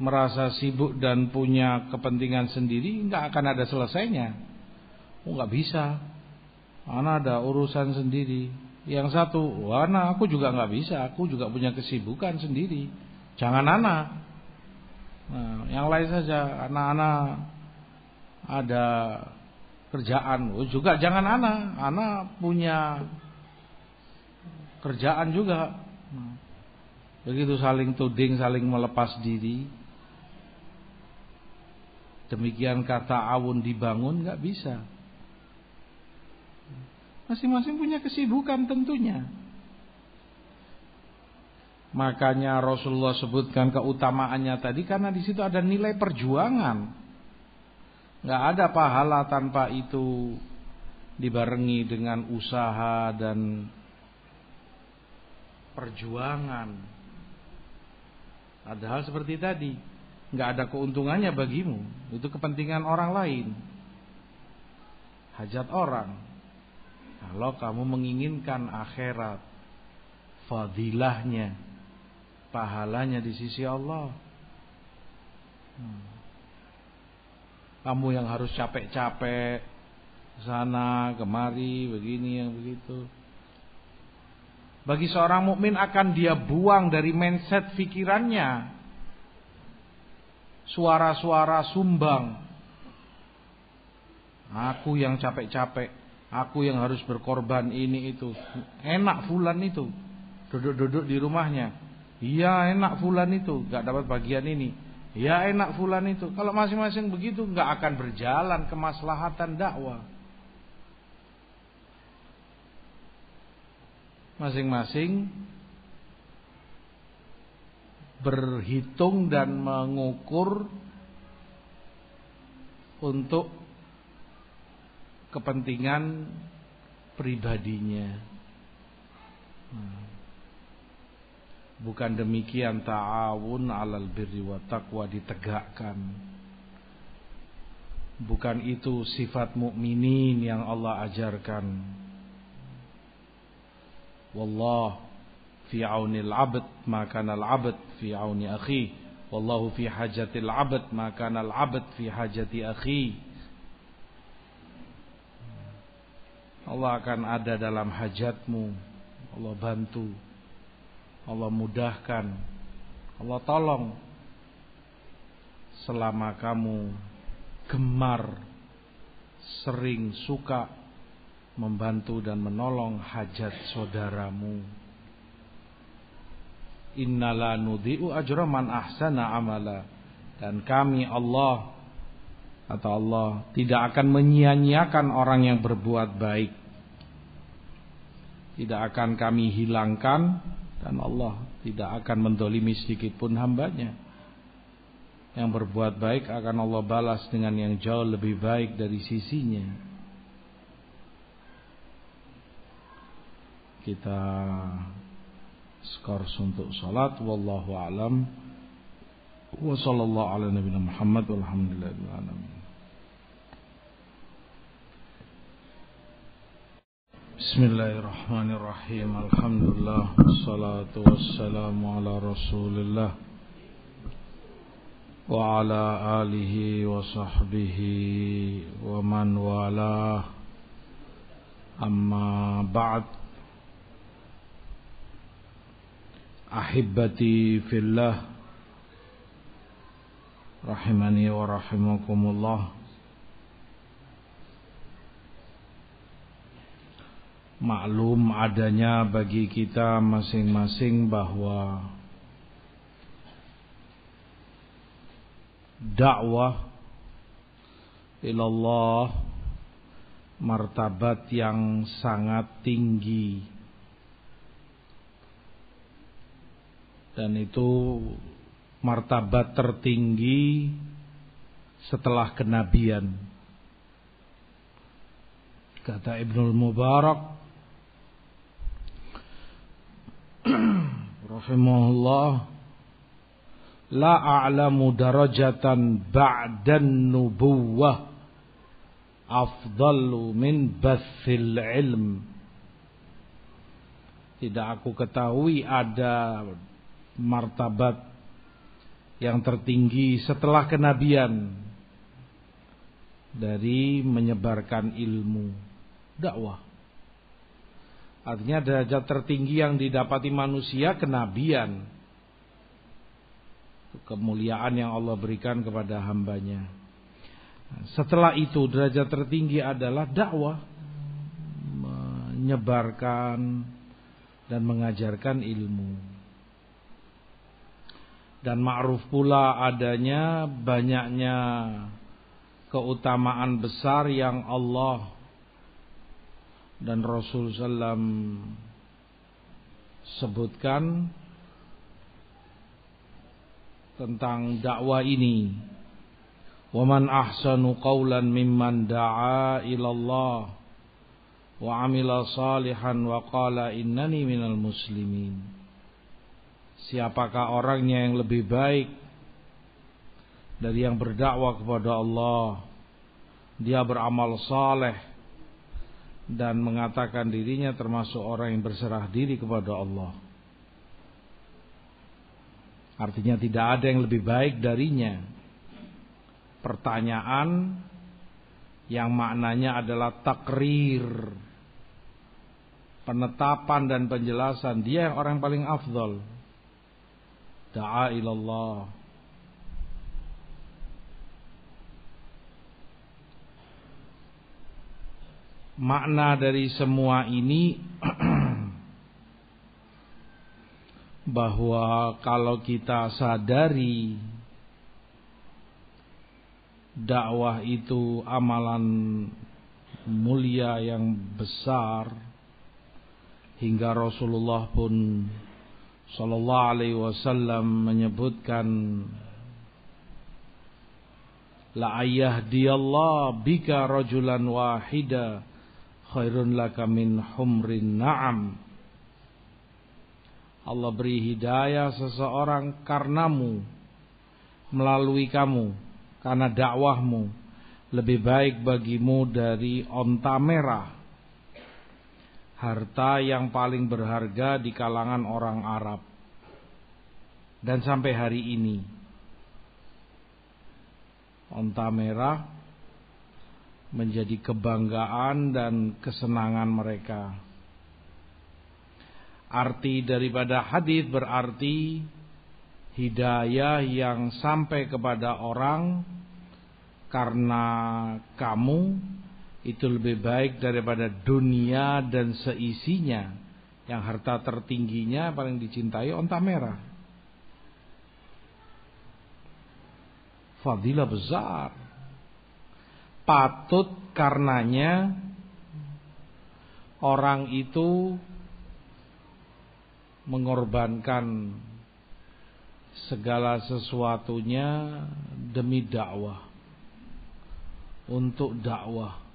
merasa sibuk dan punya kepentingan sendiri, nggak akan ada selesainya. Oh nggak bisa, mana ada urusan sendiri. Yang satu, Wana aku juga nggak bisa, aku juga punya kesibukan sendiri. Jangan anak. Nah, yang lain saja, anak-anak ada kerjaan, oh, juga jangan anak, anak punya kerjaan juga. Nah, begitu saling tuding, saling melepas diri. Demikian kata awun dibangun nggak bisa. Masing-masing punya kesibukan tentunya. Makanya Rasulullah sebutkan keutamaannya tadi karena di situ ada nilai perjuangan. Gak ada pahala tanpa itu dibarengi dengan usaha dan perjuangan. Padahal seperti tadi, nggak ada keuntungannya bagimu. Itu kepentingan orang lain, hajat orang. Kalau kamu menginginkan akhirat, fadilahnya, pahalanya di sisi Allah. Hmm. Kamu yang harus capek-capek sana kemari begini yang begitu. Bagi seorang mukmin akan dia buang dari mindset pikirannya suara-suara sumbang. Aku yang capek-capek Aku yang harus berkorban ini itu. Enak fulan itu. Duduk-duduk di rumahnya. Iya enak fulan itu. Gak dapat bagian ini. Ya enak fulan itu. Kalau masing-masing begitu gak akan berjalan kemaslahatan dakwah. Masing-masing berhitung dan mengukur untuk kepentingan pribadinya. Bukan demikian ta'awun alal birri wa taqwa ditegakkan. Bukan itu sifat mukminin yang Allah ajarkan. Wallah fi aunil abd maka al abd fi auni akhi. Wallahu fi hajatil abd maka al abd fi hajati akhi. Allah akan ada dalam hajatmu. Allah bantu. Allah mudahkan. Allah tolong. Selama kamu gemar, sering suka membantu dan menolong hajat saudaramu. Innala nudhi'u ajra man ahsana amala. Dan kami Allah atau Allah tidak akan menyia-nyiakan orang yang berbuat baik. Tidak akan kami hilangkan dan Allah tidak akan mendolimi sedikit pun hambanya. Yang berbuat baik akan Allah balas dengan yang jauh lebih baik dari sisinya. Kita skors untuk salat wallahu alam. Wa sallallahu ala nabiyina Muhammad walhamdulillahi بسم الله الرحمن الرحيم. الحمد لله والصلاة والسلام على رسول الله وعلى آله وصحبه ومن والاه. أما بعد أحبتي في الله rahimani wa rahimakumullah Maklum adanya bagi kita masing-masing bahwa dakwah ilallah martabat yang sangat tinggi dan itu martabat tertinggi setelah kenabian. Kata Ibnul Mubarak rahimahullah la a'lamu darajatan ba'dan nubuwah afdalu min bathil ilm tidak aku ketahui ada martabat yang tertinggi setelah kenabian dari menyebarkan ilmu dakwah. Artinya derajat tertinggi yang didapati manusia kenabian. Kemuliaan yang Allah berikan kepada hambanya. Setelah itu derajat tertinggi adalah dakwah. Menyebarkan dan mengajarkan ilmu dan ma'ruf pula adanya banyaknya keutamaan besar yang Allah dan Rasul sallam sebutkan tentang dakwah ini. Waman ahsanu qawlan mimman da'a ila Allah wa amila salihan wa qala innani minal muslimin. Siapakah orangnya yang lebih baik dari yang berdakwah kepada Allah? Dia beramal saleh dan mengatakan dirinya termasuk orang yang berserah diri kepada Allah. Artinya tidak ada yang lebih baik darinya. Pertanyaan yang maknanya adalah takrir. Penetapan dan penjelasan dia yang orang paling afdol da'a ilallah makna dari semua ini bahwa kalau kita sadari dakwah itu amalan mulia yang besar hingga Rasulullah pun Sallallahu alaihi wasallam menyebutkan La Allah bika rajulan wahida khairun laka min humrin na'am Allah beri hidayah seseorang karenamu melalui kamu karena dakwahmu lebih baik bagimu dari onta merah harta yang paling berharga di kalangan orang Arab. Dan sampai hari ini onta merah menjadi kebanggaan dan kesenangan mereka. Arti daripada hadis berarti hidayah yang sampai kepada orang karena kamu itu lebih baik daripada dunia dan seisinya yang harta tertingginya paling dicintai onta merah. Fadilah besar. Patut karenanya orang itu mengorbankan segala sesuatunya demi dakwah. Untuk dakwah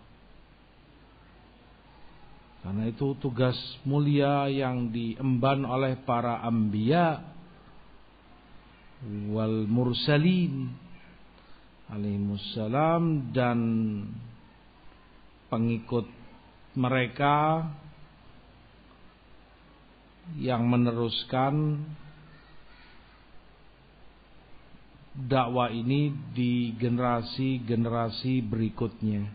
karena itu tugas mulia yang diemban oleh para ambia wal mursalin alaihimussalam dan pengikut mereka yang meneruskan dakwah ini di generasi-generasi berikutnya.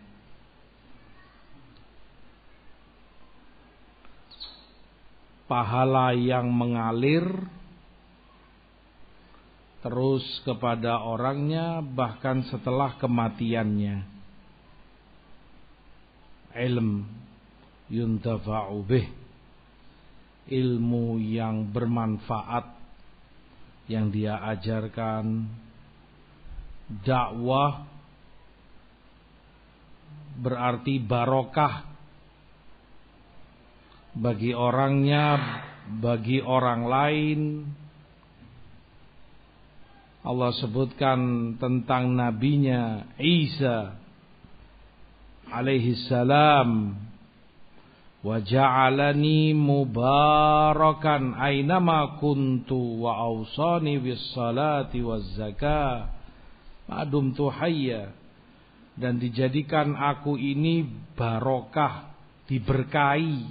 Pahala yang mengalir terus kepada orangnya bahkan setelah kematiannya. Ilm yuntafa'u bih. Ilmu yang bermanfaat yang dia ajarkan dakwah berarti barokah bagi orangnya, bagi orang lain. Allah sebutkan tentang nabinya Isa alaihi salam wa ja'alani mubarakan ainama kuntu wa awsani bis salati waz zakah. Madum hayya. Dan dijadikan aku ini barokah diberkahi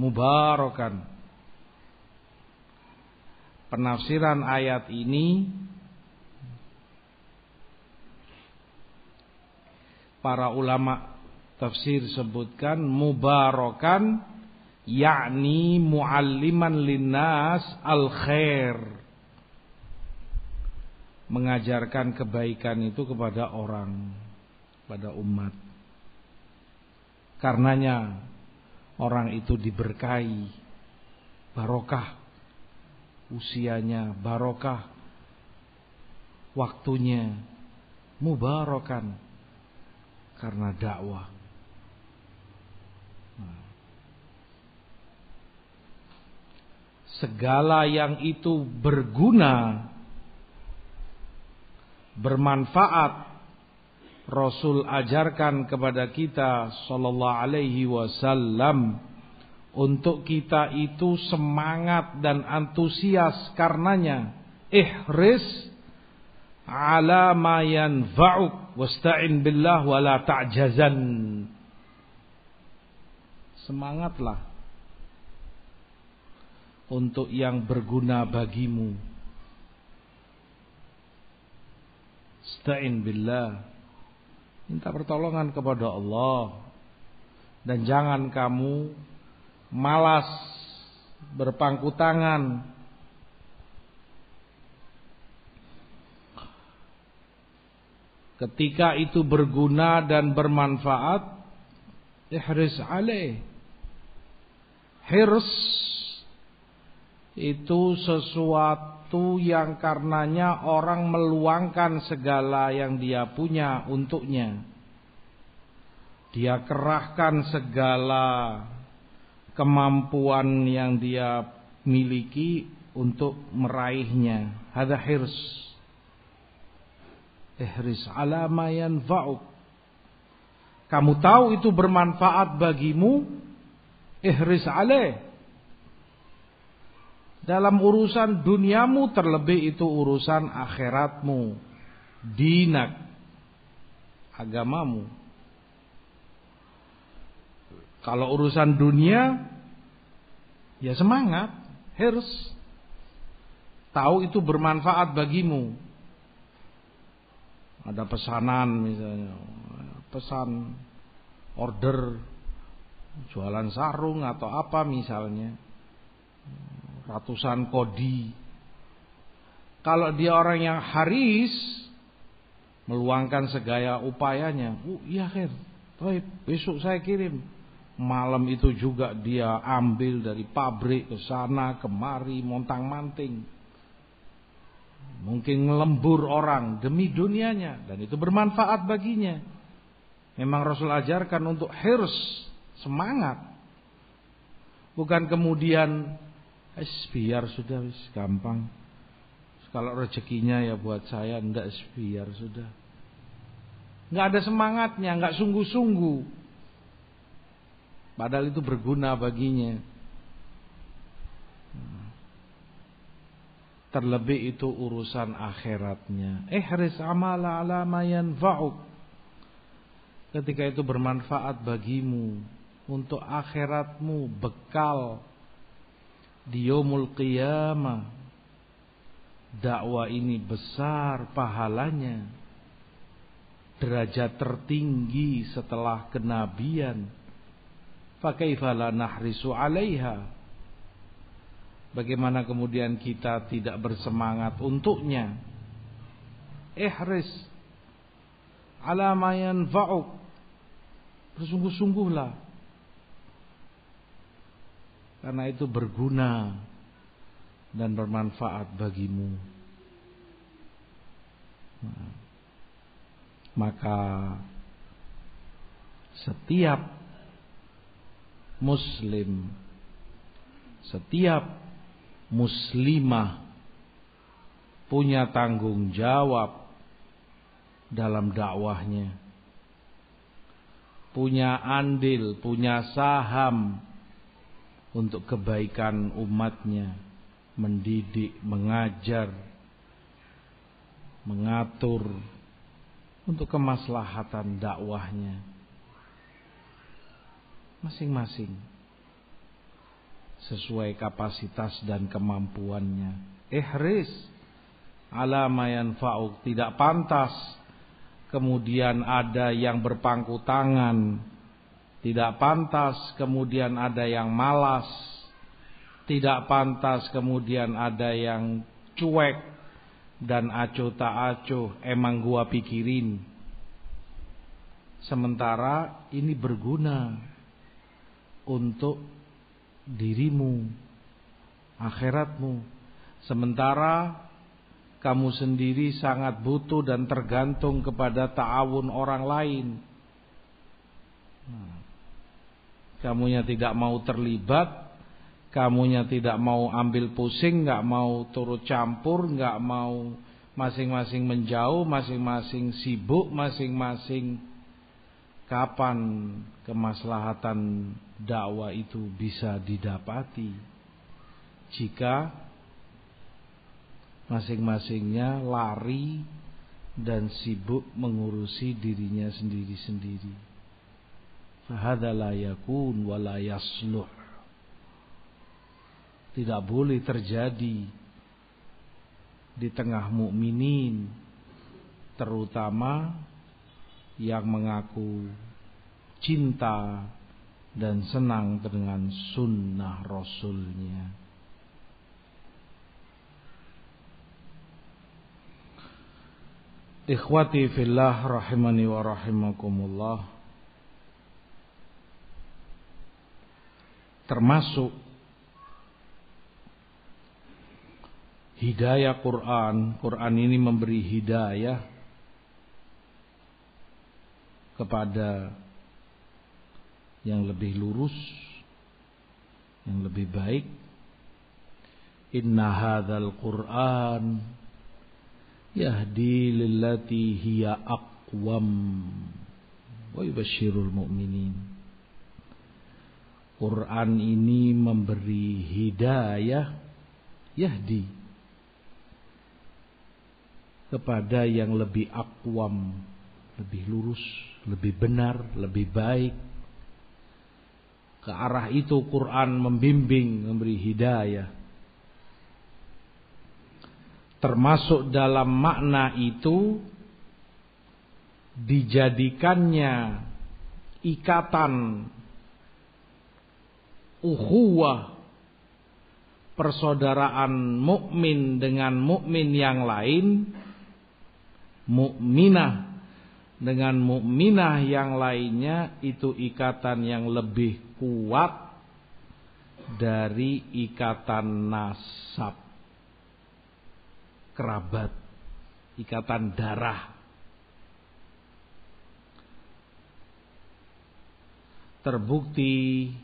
mubarakan penafsiran ayat ini para ulama tafsir sebutkan mubarakan yakni mualliman linnas al khair mengajarkan kebaikan itu kepada orang, pada umat. Karenanya orang itu diberkahi, barokah usianya, barokah waktunya, mubarokan karena dakwah. Segala yang itu berguna bermanfaat Rasul ajarkan kepada kita sallallahu alaihi wasallam untuk kita itu semangat dan antusias karenanya ihris ala ma yanfa'uk wasta'in billah wala ta'jazan semangatlah untuk yang berguna bagimu Sta'in billah. Minta pertolongan kepada Allah. Dan jangan kamu malas berpangku tangan. Ketika itu berguna dan bermanfaat, ihris alaih. Hirs itu sesuatu yang karenanya orang meluangkan segala yang dia punya untuknya. Dia kerahkan segala kemampuan yang dia miliki untuk meraihnya. Hada hirs. Ihris ala ma yanfa'uk. Kamu tahu itu bermanfaat bagimu, ihris alaih dalam urusan duniamu terlebih itu urusan akhiratmu. Dinak. Agamamu. Kalau urusan dunia. Ya semangat. Harus. Tahu itu bermanfaat bagimu. Ada pesanan misalnya. Pesan. Order. Jualan sarung atau apa misalnya ratusan kodi. Kalau dia orang yang haris, meluangkan segaya upayanya. Oh iya kan, besok saya kirim. Malam itu juga dia ambil dari pabrik ke sana kemari montang manting. Mungkin ngelembur orang demi dunianya dan itu bermanfaat baginya. Memang Rasul ajarkan untuk hirs, semangat. Bukan kemudian Es biar sudah wis gampang. Kalau rezekinya ya buat saya ndak biar sudah. Nggak ada semangatnya, nggak sungguh-sungguh. Padahal itu berguna baginya. Terlebih itu urusan akhiratnya. Ihris amala ala ma yanfa'uk. Ketika itu bermanfaat bagimu untuk akhiratmu bekal di yaumul qiyamah. Dakwah ini besar pahalanya. Derajat tertinggi setelah kenabian. Fakaifala nahrisu 'alaiha? Bagaimana kemudian kita tidak bersemangat untuknya? Ihris ala ma yanfa'uk. Bersungguh-sungguhlah. Karena itu berguna dan bermanfaat bagimu. Nah, maka setiap muslim setiap muslimah punya tanggung jawab dalam dakwahnya. Punya andil, punya saham untuk kebaikan umatnya, mendidik, mengajar, mengatur untuk kemaslahatan dakwahnya. Masing-masing. Sesuai kapasitas dan kemampuannya. Ihris ala yanfa'uk. Tidak pantas kemudian ada yang berpangku tangan. Tidak pantas kemudian ada yang malas. Tidak pantas kemudian ada yang cuek dan acuh tak acuh. Emang gua pikirin. Sementara ini berguna untuk dirimu, akhiratmu. Sementara kamu sendiri sangat butuh dan tergantung kepada ta'awun orang lain. Nah, kamunya tidak mau terlibat, kamunya tidak mau ambil pusing, nggak mau turut campur, nggak mau masing-masing menjauh, masing-masing sibuk, masing-masing kapan kemaslahatan dakwah itu bisa didapati jika masing-masingnya lari dan sibuk mengurusi dirinya sendiri-sendiri. Fahadha la yakun wa la yasluh. Tidak boleh terjadi di tengah mukminin terutama yang mengaku cinta dan senang dengan sunnah Rasulnya. Ikhwati fillah rahimani wa rahimakumullah Termasuk Hidayah Quran Quran ini memberi hidayah Kepada yang lebih lurus, yang lebih baik. Inna hadzal Qur'an yahdi lillati hiya aqwam wa yubashshirul mu'minin. Quran ini memberi hidayah yahdi kepada yang lebih akwam, lebih lurus, lebih benar, lebih baik, ke arah itu Quran membimbing, memberi hidayah. Termasuk dalam makna itu dijadikannya ikatan uhuwah persaudaraan mukmin dengan mukmin yang lain mukminah dengan mukminah yang lainnya itu ikatan yang lebih kuat dari ikatan nasab. Kerabat. Ikatan darah. Terbukti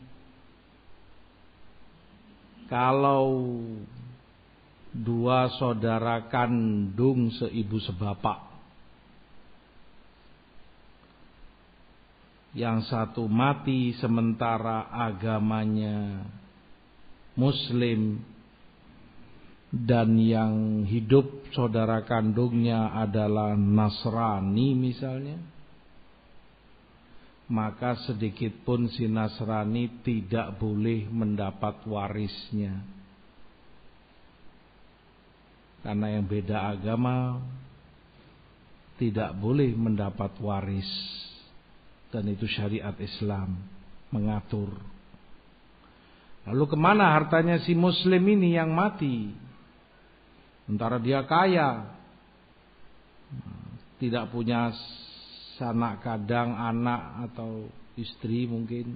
kalau dua saudara kandung seibu sebapak yang satu mati sementara agamanya muslim. Dan yang hidup saudara kandungnya adalah Nasrani misalnya. Maka sedikit pun si Nasrani tidak boleh mendapat warisnya. Karena yang beda agama tidak boleh mendapat waris dan itu syariat Islam mengatur lalu ke mana hartanya si muslim ini yang mati Sementara dia kaya. Tidak punya sanak kadang anak atau istri mungkin.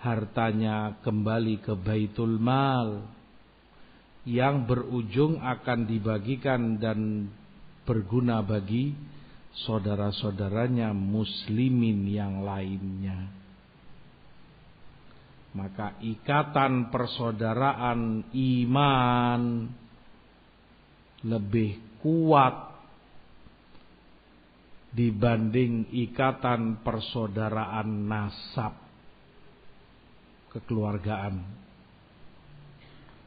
Hartanya kembali ke baitul mal. Yang berujung akan dibagikan dan berguna bagi saudara-saudaranya muslimin yang lainnya. Maka ikatan persaudaraan iman lebih kuat dibanding ikatan persaudaraan nasab kekeluargaan.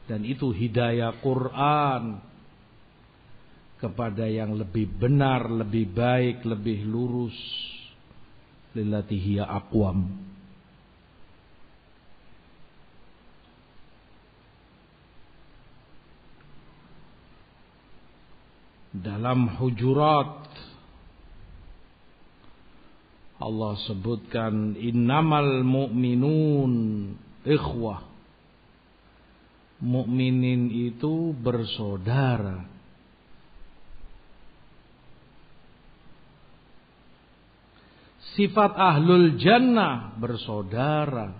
Dan itu hidayah Quran kepada yang lebih benar, lebih baik, lebih lurus. Lillatihiya aqwam. dalam hujurat Allah sebutkan innamal mu'minun ikhwah mukminin itu bersaudara sifat ahlul jannah bersaudara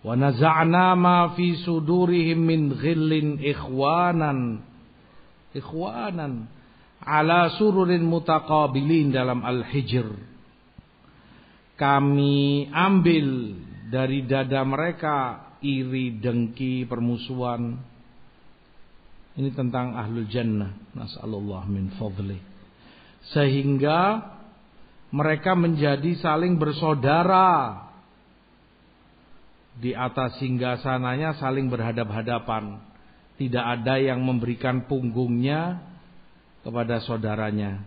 wa naza'na ma fi sudurihim min ghillin ikhwanan ikhwanan ala sururin mutaqabilin dalam Al-Hijr. Kami ambil dari dada mereka iri, dengki, permusuhan. Ini tentang ahlul jannah. Nas'alullah min fadli. Sehingga mereka menjadi saling bersaudara. Di atas singgasananya saling berhadap-hadapan. Tidak ada yang memberikan punggungnya kepada saudaranya.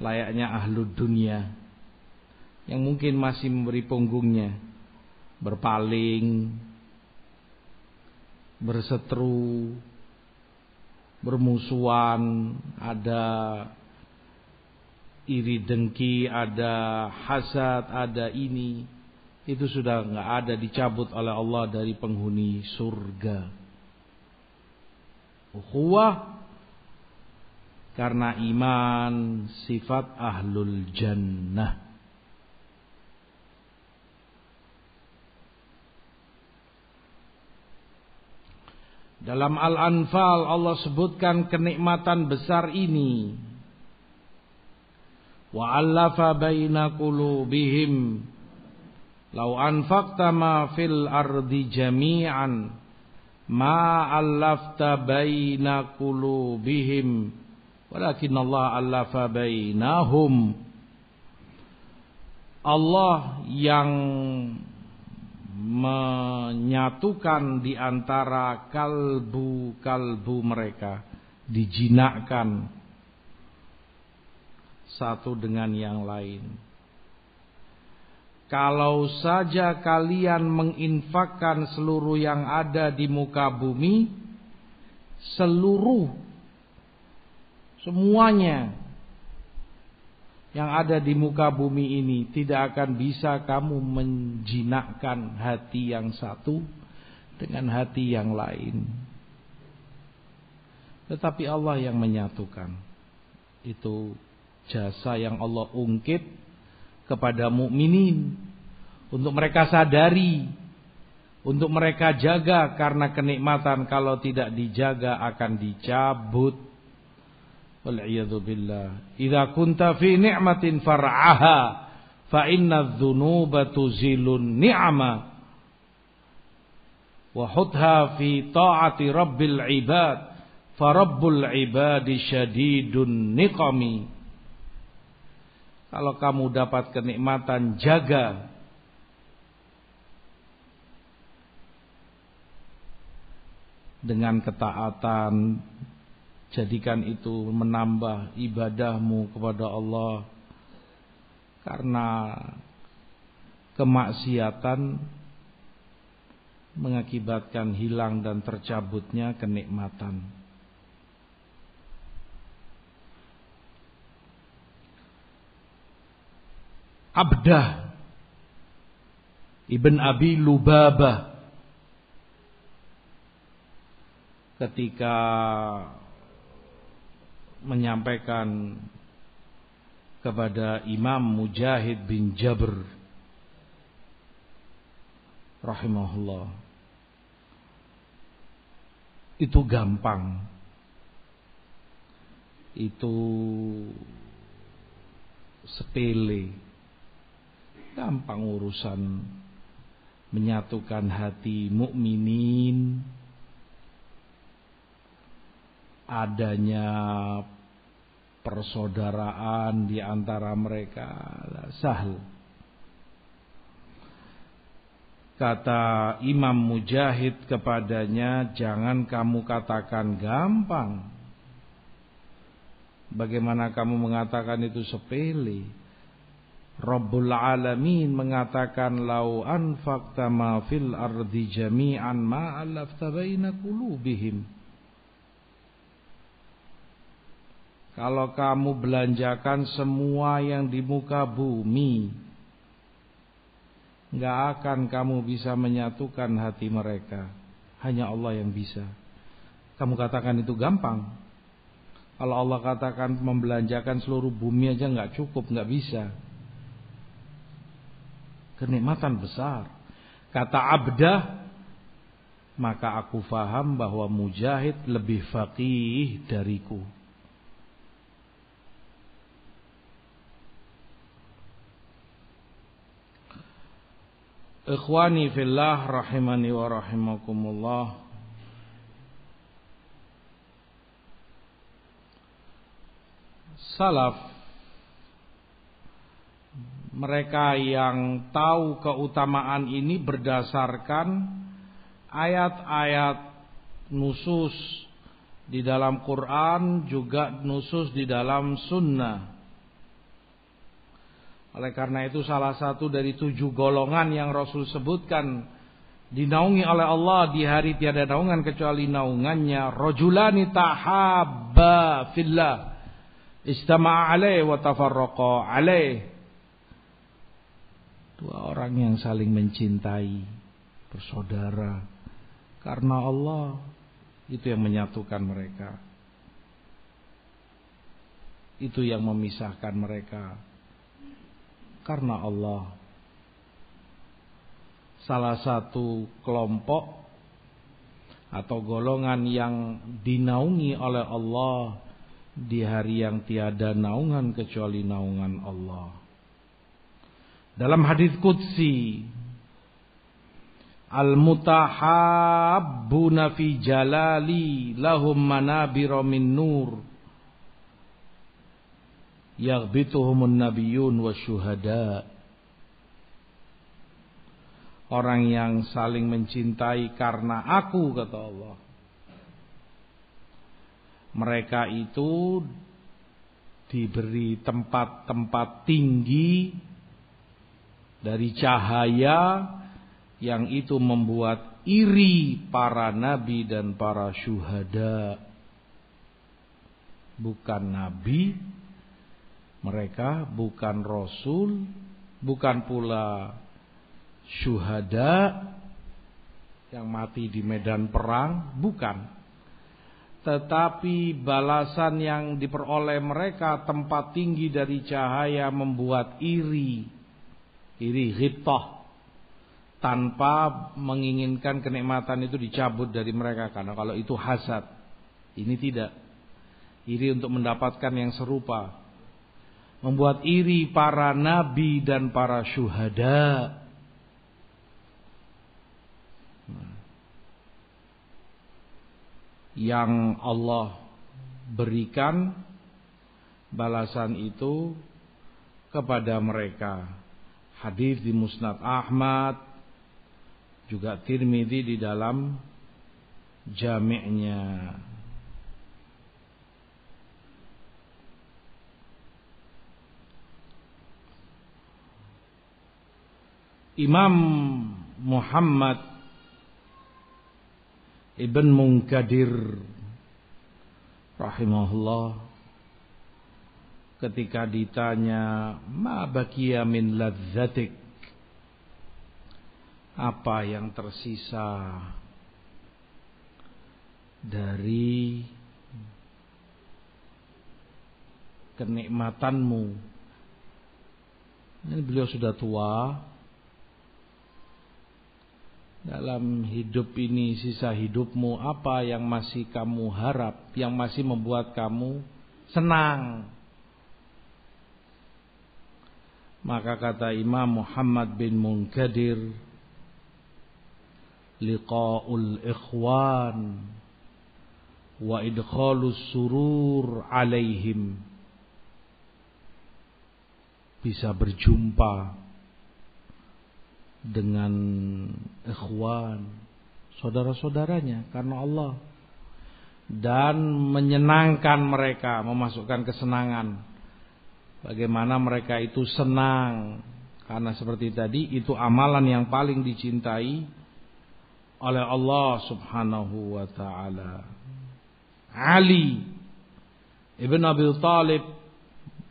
Layaknya ahlu dunia. Yang mungkin masih memberi punggungnya, berpaling, berseteru, bermusuhan, ada iri dengki, ada hasad, ada ini. Itu sudah nggak ada dicabut oleh Allah dari penghuni surga ukhuwah karena iman sifat ahlul jannah. Dalam Al-Anfal Allah sebutkan kenikmatan besar ini. 'Allafa baina qulubihim. Law anfaqta ma fil ardi jami'an ma allafta baina qulubihim. Walakin Allah allafa bainahum. Allah yang menyatukan di antara kalbu-kalbu mereka dijinakkan satu dengan yang lain kalau saja kalian menginfakkan seluruh yang ada di muka bumi, seluruh semuanya yang ada di muka bumi ini tidak akan bisa kamu menjinakkan hati yang satu dengan hati yang lain. Tetapi Allah yang menyatukan. Itu jasa yang Allah ungkit kepada mukminin. Untuk mereka sadari untuk mereka jaga karena kenikmatan kalau tidak dijaga akan dicabut. Wal billah. Idza kunta fi ni'matin far'aha fa inna dzunuba tuzilun ni'ama. Wa hutha fi ta'ati rabbil ibad fa rabbul ibadi syadidun niqami kalau kamu dapat kenikmatan, jaga. dengan ketaatan jadikan itu menambah ibadahmu kepada Allah karena kemaksiatan mengakibatkan hilang dan tercabutnya kenikmatan. Abdah. Ibn Abi Lubabah. Ketika menyampaikan kepada Imam Mujahid bin Jabr. Rahimahullah. Itu gampang. Itu sepele gampang urusan menyatukan hati mukminin adanya persaudaraan di antara mereka sahal Kata Imam Mujahid kepadanya, jangan kamu katakan gampang. Bagaimana kamu mengatakan itu sepele? Rabbul Alamin mengatakan lau anfaqta ma fil ardi jami'an ma alafta baina qulubihim. Kalau kamu belanjakan semua yang di muka bumi, nggak akan kamu bisa menyatukan hati mereka. Hanya Allah yang bisa. Kamu katakan itu gampang. Kalau Allah katakan membelanjakan seluruh bumi aja nggak cukup, nggak bisa. Kenikmatan besar. Kata abdah, maka aku faham bahwa mujahid lebih faqih dariku. Ikhwani fillah rahimani wa rahimakumullah Salaf mereka yang tahu keutamaan ini berdasarkan ayat-ayat nusus di dalam Quran juga nusus di dalam sunnah. Oleh karena itu salah satu dari tujuh golongan yang Rasul sebutkan dinaungi oleh Allah di hari tiada naungan kecuali naungannya rajulani tahabba fillah istama'a alaih wa tafarraqa alaih dua orang yang saling mencintai bersaudara karena Allah itu yang menyatukan mereka itu yang memisahkan mereka karena Allah. Salah satu kelompok atau golongan yang dinaungi oleh Allah di hari yang tiada naungan kecuali naungan Allah. Dalam hadis qudsi Al-mutahabbuna fi jalali lahum manabira min nur yaghbituhumun nabiyyun wasyuhada Orang yang saling mencintai karena aku kata Allah. Mereka itu diberi tempat-tempat tinggi dari cahaya yang itu membuat iri para nabi dan para syuhada. Bukan nabi, mereka bukan rasul, bukan pula syuhada yang mati di medan perang, bukan. Tetapi balasan yang diperoleh mereka tempat tinggi dari cahaya membuat iri. Iri ghibtah. Tanpa menginginkan kenikmatan itu dicabut dari mereka. Karena kalau itu hasad. Ini tidak. Iri untuk mendapatkan yang serupa membuat iri para nabi dan para syuhada. Yang Allah berikan balasan itu kepada mereka. Hadis di Musnad Ahmad juga Tirmidzi di dalam jami'nya. Imam Muhammad Ibn Munkadir rahimahullah ketika ditanya ma bakiya min ladzatik? Apa yang tersisa dari kenikmatanmu? Ini beliau sudah tua. Dalam hidup ini sisa hidupmu apa yang masih kamu harap yang masih membuat kamu senang maka kata Imam Muhammad bin Munkadir liqa'ul ikhwan wa idkhalus surur alaihim bisa berjumpa dengan ikhwan, saudara-saudaranya karena Allah dan menyenangkan mereka, memasukkan kesenangan. Bagaimana mereka itu senang. Karena seperti tadi itu amalan yang paling dicintai oleh Allah Subhanahu wa taala. Ali Ibn Abi Talib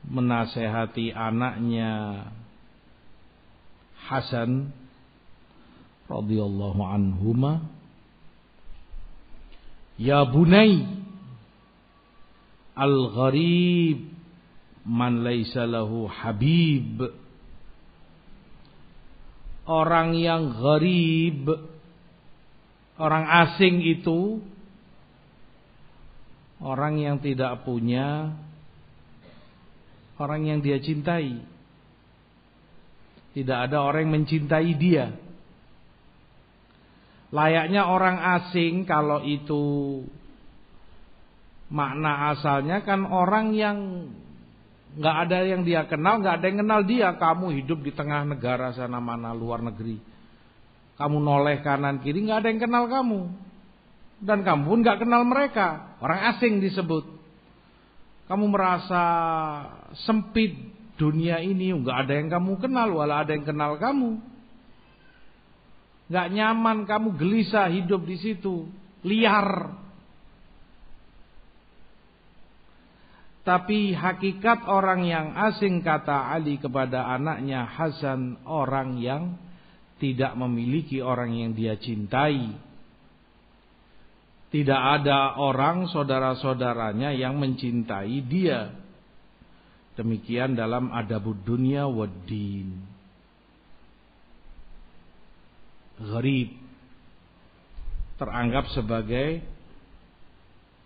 menasehati anaknya Hasan radhiyallahu anhuma. Ya bunai Al-gharib man laisa lahu habib Orang yang gharib Orang asing itu Orang yang tidak punya Orang yang dia cintai tidak ada orang yang mencintai dia. Layaknya orang asing kalau itu makna asalnya kan orang yang nggak ada yang dia kenal, nggak ada yang kenal dia. Kamu hidup di tengah negara sana mana luar negeri. Kamu noleh kanan kiri nggak ada yang kenal kamu. Dan kamu pun nggak kenal mereka. Orang asing disebut. Kamu merasa sempit dunia ini nggak ada yang kamu kenal, wala ada yang kenal kamu. Nggak nyaman, kamu gelisah hidup di situ, liar. Tapi hakikat orang yang asing kata Ali kepada anaknya Hasan orang yang tidak memiliki orang yang dia cintai. Tidak ada orang saudara-saudaranya yang mencintai dia. Demikian dalam adabud dunia waddin. Gharib teranggap sebagai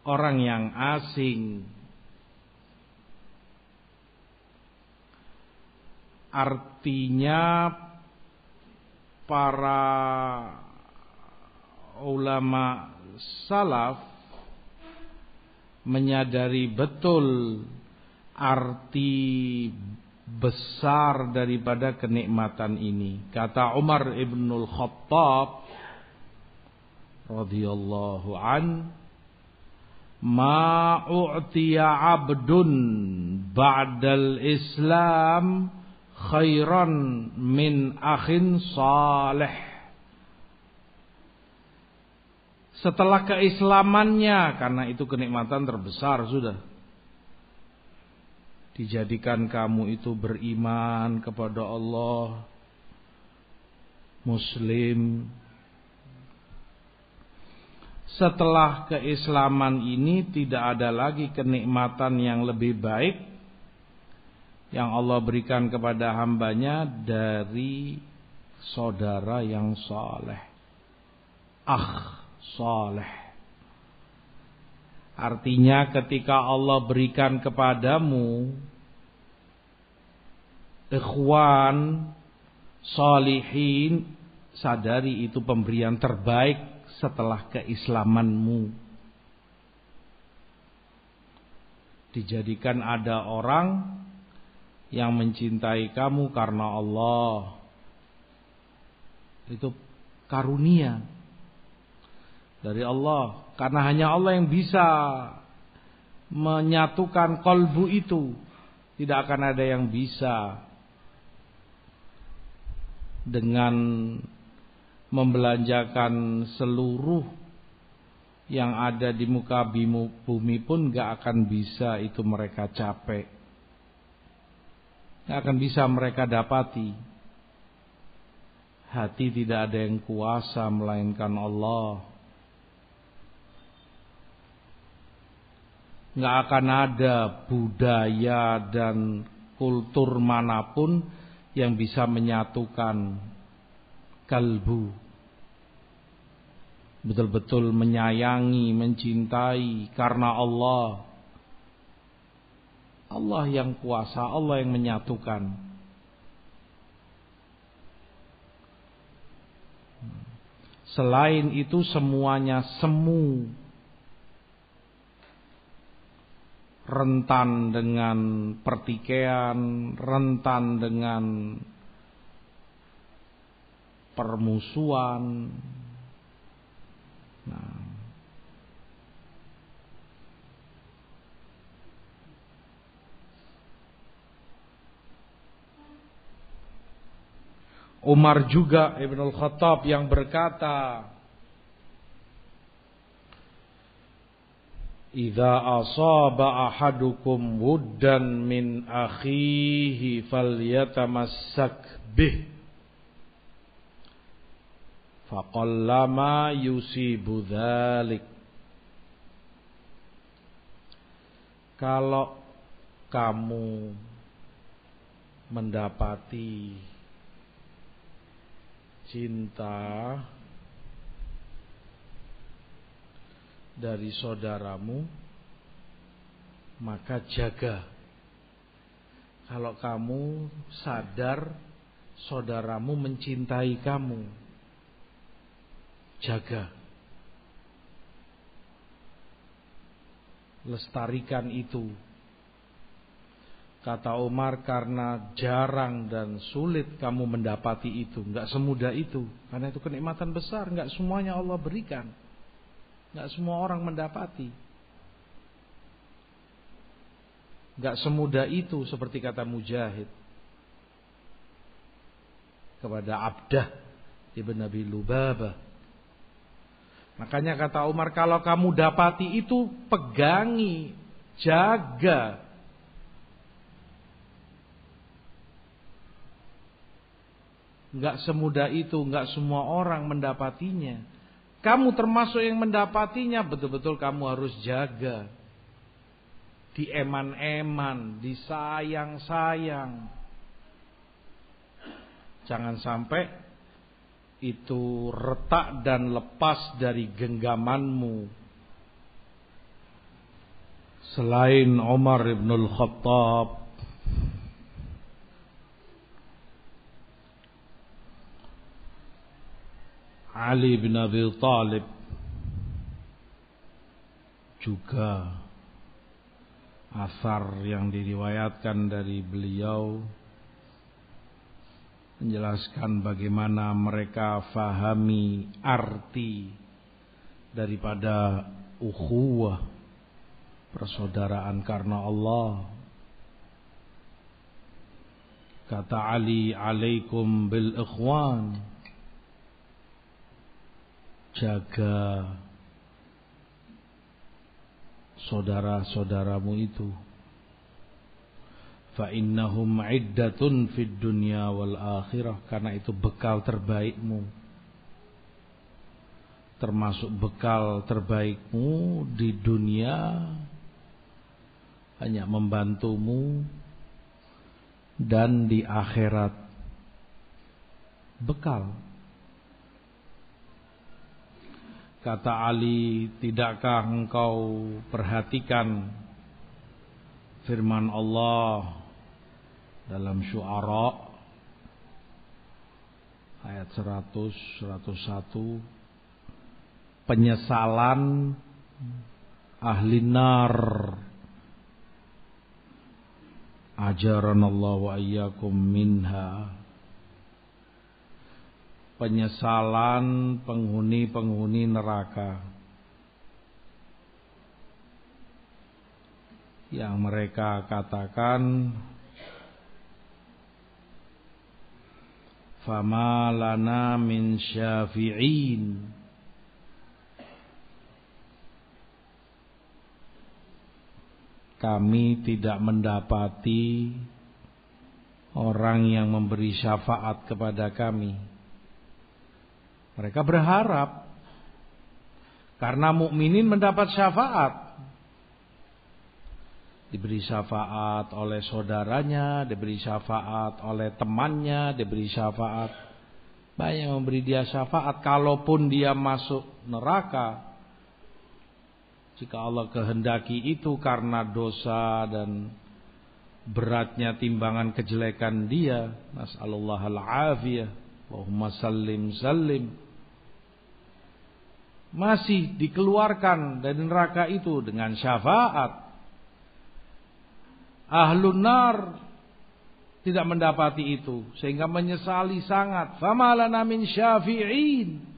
orang yang asing. Artinya para ulama salaf menyadari betul arti besar daripada kenikmatan ini. Kata Umar ibnul Khattab radhiyallahu an, "Ma u'tiya 'abdun ba'dal Islam khairan min akhin salih." Setelah keislamannya, karena itu kenikmatan terbesar sudah dijadikan kamu itu beriman kepada Allah muslim setelah keislaman ini tidak ada lagi kenikmatan yang lebih baik yang Allah berikan kepada hambanya dari saudara yang saleh ah saleh Artinya ketika Allah berikan kepadamu ikhwan salihin sadari itu pemberian terbaik setelah keislamanmu. Dijadikan ada orang yang mencintai kamu karena Allah. Itu karunia dari Allah. Karena hanya Allah yang bisa menyatukan kolbu itu. Tidak akan ada yang bisa dengan membelanjakan seluruh yang ada di muka bumi pun gak akan bisa itu mereka capek gak akan bisa mereka dapati. Hati tidak ada yang kuasa melainkan Allah. Nggak akan ada budaya dan kultur mana pun yang bisa menyatukan kalbu. Betul-betul menyayangi, mencintai karena Allah. Allah yang kuasa, Allah yang menyatukan. Selain itu semuanya semu rentan dengan pertikaian, rentan dengan permusuhan. Nah. Umar juga Ibn Khattab yang berkata Idza asaba ahadukum wuddan min akhihi falyatamassak bih. Faqallama yusibu dzalik Kalau kamu mendapati cinta dari saudaramu, maka jaga. Kalau kamu sadar saudaramu mencintai kamu, jaga. Lestarikan itu. Kata Umar karena jarang dan sulit kamu mendapati itu, nggak semudah itu, karena itu kenikmatan besar, nggak semuanya Allah berikan. Gak semua orang mendapati. Gak semudah itu seperti kata Mujahid. Kepada Abdah Ibn Nabi Lubaba. Makanya kata Umar kalau kamu dapati itu pegangi. Jaga. Gak semudah itu, gak semua orang mendapatinya. Kamu termasuk yang mendapatinya, betul-betul kamu harus jaga. Dieman-eman, disayang-sayang. Jangan sampai itu retak dan lepas dari genggamanmu. Selain Umar ibn al-Khattab Ali bin Abi Talib juga asar yang diriwayatkan dari beliau menjelaskan bagaimana mereka fahami arti daripada ukhuwah persaudaraan karena Allah. Kata Ali alaikum bil ikhwan jaga saudara-saudaramu itu. Fa innahum iddatun fid dunya wal akhirah karena itu bekal terbaikmu. Termasuk bekal terbaikmu di dunia hanya membantumu dan di akhirat bekal Kata Ali, tidakkah engkau perhatikan firman Allah dalam syuara? Ayat 100 101 penyesalan ahli nar. Ajaran Allah wa iyyakum minha penyesalan penghuni-penghuni neraka. Yang mereka katakan fama lana min syafi'in. Kami tidak mendapati orang yang memberi syafaat kepada kami mereka berharap karena mukminin mendapat syafaat diberi syafaat oleh saudaranya, diberi syafaat oleh temannya, diberi syafaat. Banyak memberi dia syafaat. Kalaupun dia masuk neraka, jika Allah kehendaki itu karena dosa dan beratnya timbangan kejelekan dia, nasallallahu al-afiyah, Allahumma sallim sallim. Masih dikeluarkan dari neraka itu dengan syafaat Ahlun nar tidak mendapati itu sehingga menyesali sangat. Famalana min syafi'in.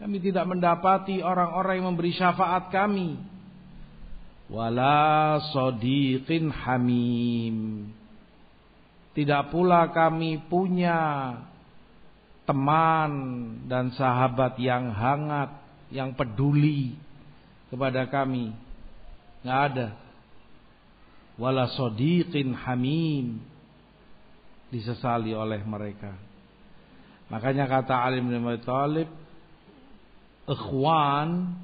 Kami tidak mendapati orang-orang yang memberi syafaat kami. Wala sodiqin hamim. Tidak pula kami punya teman dan sahabat yang hangat, yang peduli kepada kami. Nggak ada wala sodiqin hamim disesali oleh mereka. Makanya kata alim bin Abi Thalib, ikhwan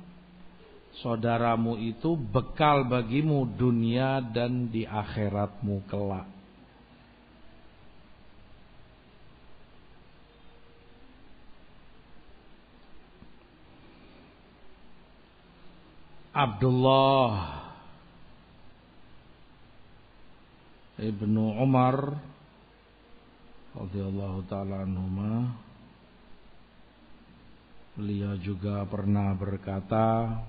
saudaramu itu bekal bagimu dunia dan di akhiratmu kelak. Abdullah. Ibnu Umar radhiyallahu taala anhuma. Beliau juga pernah berkata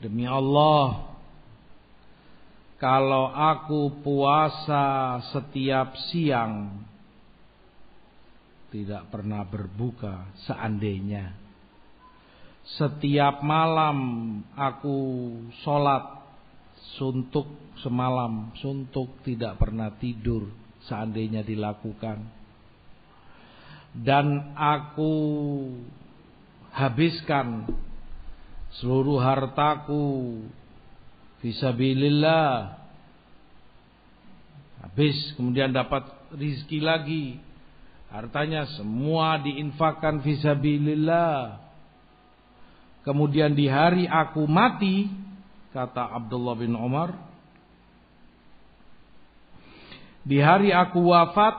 Demi Allah kalau aku puasa setiap siang tidak pernah berbuka seandainya. Setiap malam aku sholat suntuk semalam, suntuk tidak pernah tidur seandainya dilakukan. Dan aku habiskan seluruh hartaku. Visabilillah habis kemudian dapat rizki lagi hartanya semua diinfakkan visabilillah Kemudian di hari aku mati, kata Abdullah bin Umar, di hari aku wafat,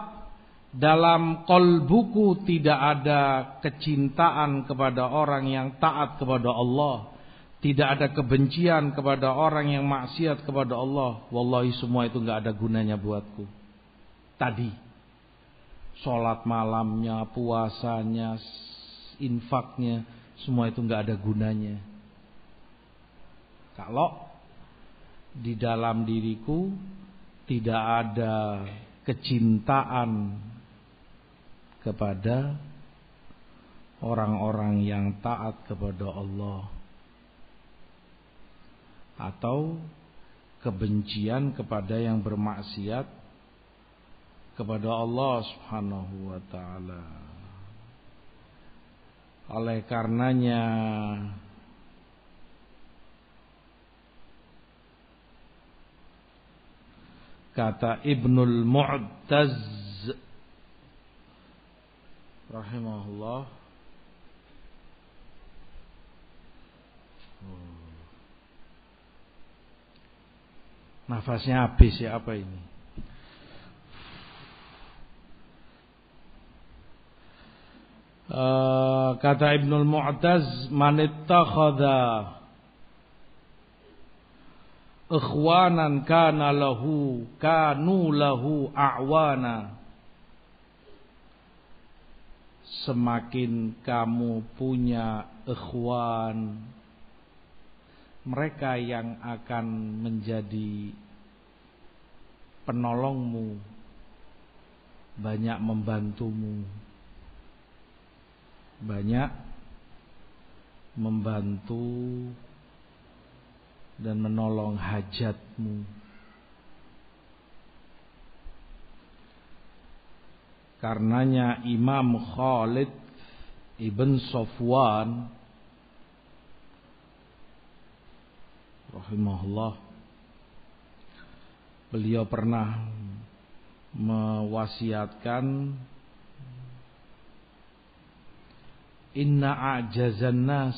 dalam kolbuku tidak ada kecintaan kepada orang yang taat kepada Allah. Tidak ada kebencian kepada orang yang maksiat kepada Allah. Wallahi semua itu nggak ada gunanya buatku. Tadi. Sholat malamnya, puasanya, infaknya semua itu nggak ada gunanya. Kalau di dalam diriku tidak ada kecintaan kepada orang-orang yang taat kepada Allah atau kebencian kepada yang bermaksiat kepada Allah Subhanahu wa taala. Oleh karenanya kata Ibnul Mu'taz rahimahullah Nafasnya habis ya apa ini? Uh, kata Ibnul Mu'taz man ittakhadha ikhwanan kana lahu kanu lahu a'wana. Semakin kamu punya ikhwan mereka yang akan menjadi penolongmu banyak membantumu banyak membantu dan menolong hajatmu. Karenanya Imam Khalid Ibn Sofwan rahimahullah beliau pernah mewasiatkan inna a'jazan nas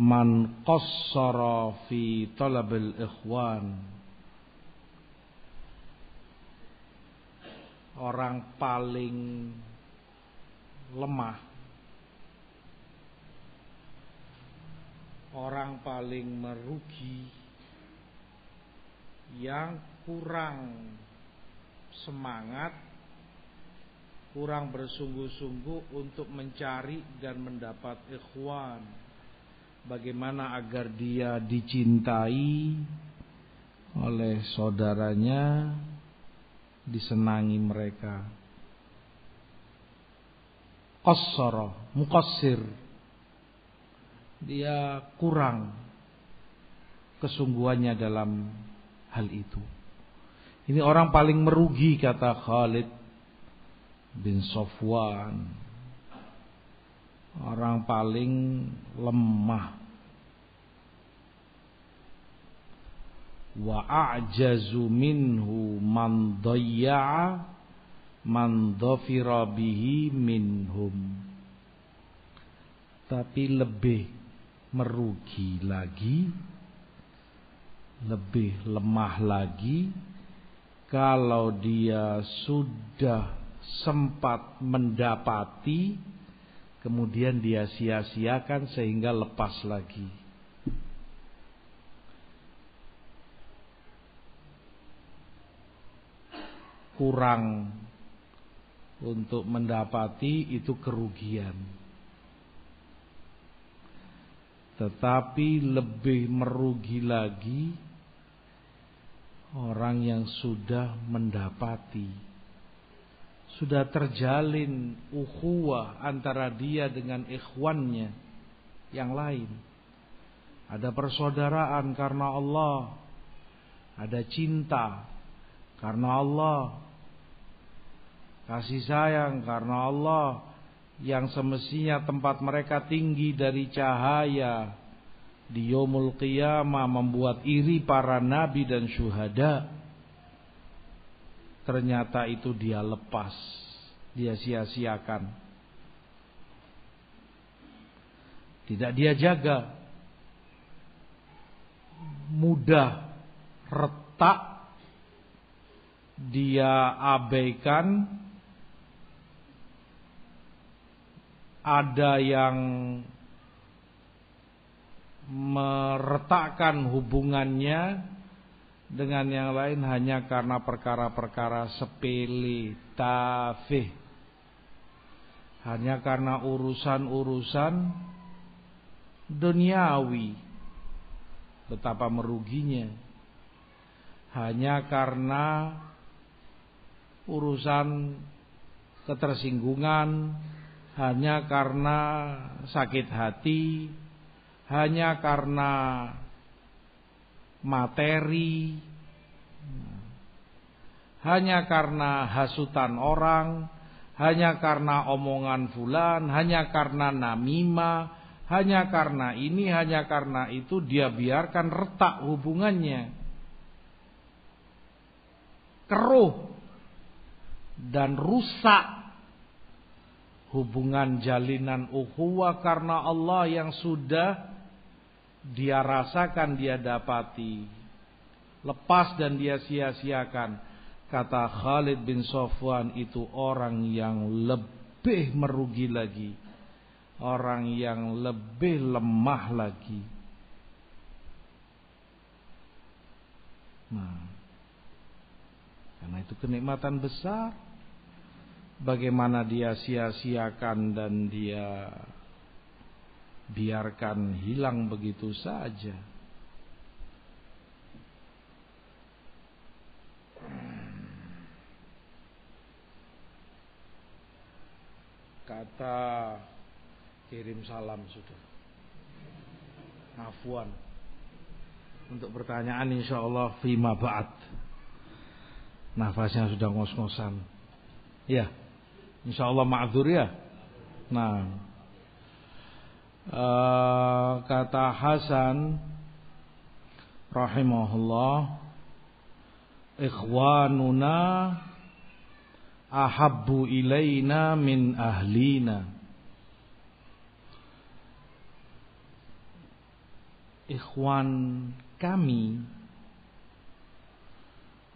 man qassara fi talabil ikhwan. Orang paling lemah. Orang paling merugi. Yang kurang semangat kurang bersungguh-sungguh untuk mencari dan mendapat ikhwan bagaimana agar dia dicintai oleh saudaranya disenangi mereka. Qassara, muqassir. Dia kurang kesungguhannya dalam hal itu. Ini orang paling merugi kata Khalid bin Sofwan. Orang paling lemah wa a'jazu minhu man dayya'a man dhafira bihi minhum tapi lebih merugi lagi lebih lemah lagi kalau dia sudah sempat mendapati kemudian dia sia-siakan sehingga lepas lagi kurang untuk mendapati itu kerugian. Tetapi lebih merugi lagi orang yang sudah mendapati sudah terjalin ukhuwah antara dia dengan ikhwannya yang lain. Ada persaudaraan karena Allah, ada cinta karena Allah, kasih sayang karena Allah yang semestinya tempat mereka tinggi dari cahaya di yomul qiyamah membuat iri para nabi dan syuhada ternyata itu dia lepas dia sia-siakan. Tidak dia jaga. Mudah retak dia abaikan. Ada yang meretakkan hubungannya dengan yang lain hanya karena perkara-perkara sepele, tafih. Hanya karena urusan-urusan duniawi. Betapa meruginya. Hanya karena urusan ketersinggungan, hanya karena sakit hati, hanya karena materi, hanya karena hasutan orang, hanya karena omongan fulan, hanya karena namima, hanya karena ini, hanya karena itu dia biarkan retak hubungannya. Keruh dan rusak hubungan jalinan ukhuwah karena Allah yang sudah dia rasakan, dia dapati. Lepas dan dia sia-siakan. Kata Khalid bin Sofwan itu orang yang lebih merugi lagi. Orang yang lebih lemah lagi. Nah, karena itu kenikmatan besar bagaimana dia sia-siakan dan dia biarkan hilang begitu saja. Kata kirim salam sudah. Afwan. Untuk pertanyaan insya Allah fima ba'd. Nafasnya sudah ngos-ngosan. Ya. Insya Allah ma'dzur ya. Nah. Uh, kata Hasan rahimahullah ikhwanuna ahabbu ilaina min ahlina ikhwan kami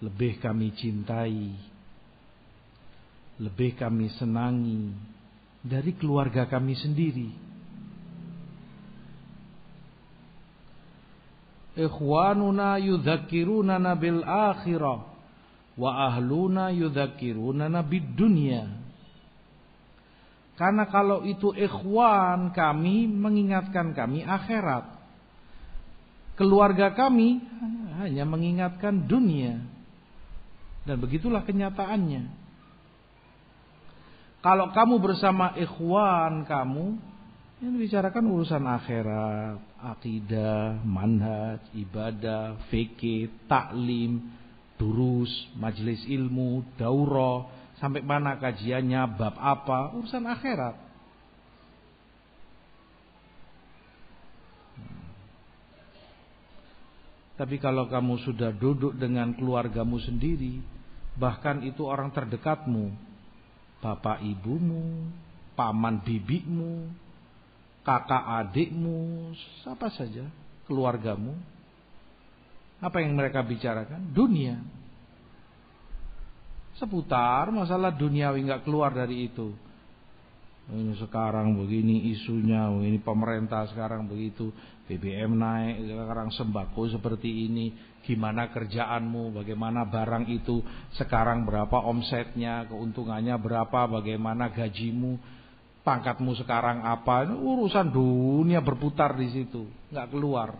lebih kami cintai, lebih kami senangi dari keluarga kami sendiri. Ikhwanuna yudhakiruna bil akhirah wa ahluna yudhakiruna bid dunya. Karena kalau itu ikhwan kami mengingatkan kami akhirat keluarga kami hanya mengingatkan dunia. Dan begitulah kenyataannya. Kalau kamu bersama ikhwan kamu, yang dibicarakan urusan akhirat, akidah, manhaj, ibadah, fikih, taklim, durus, majelis ilmu, daurah, sampai mana kajiannya, bab apa, urusan akhirat. Tapi kalau kamu sudah duduk dengan keluargamu sendiri, bahkan itu orang terdekatmu, bapak ibumu, paman bibimu, kakak adikmu, siapa saja, keluargamu. Apa yang mereka bicarakan? Dunia. Seputar masalah duniawi nggak keluar dari itu. Ini sekarang begini isunya, ini pemerintah sekarang begitu, BBM naik, sekarang sembako seperti ini, gimana kerjaanmu, bagaimana barang itu, sekarang berapa omsetnya, keuntungannya berapa, bagaimana gajimu, pangkatmu sekarang apa, ini urusan dunia berputar di situ, nggak keluar.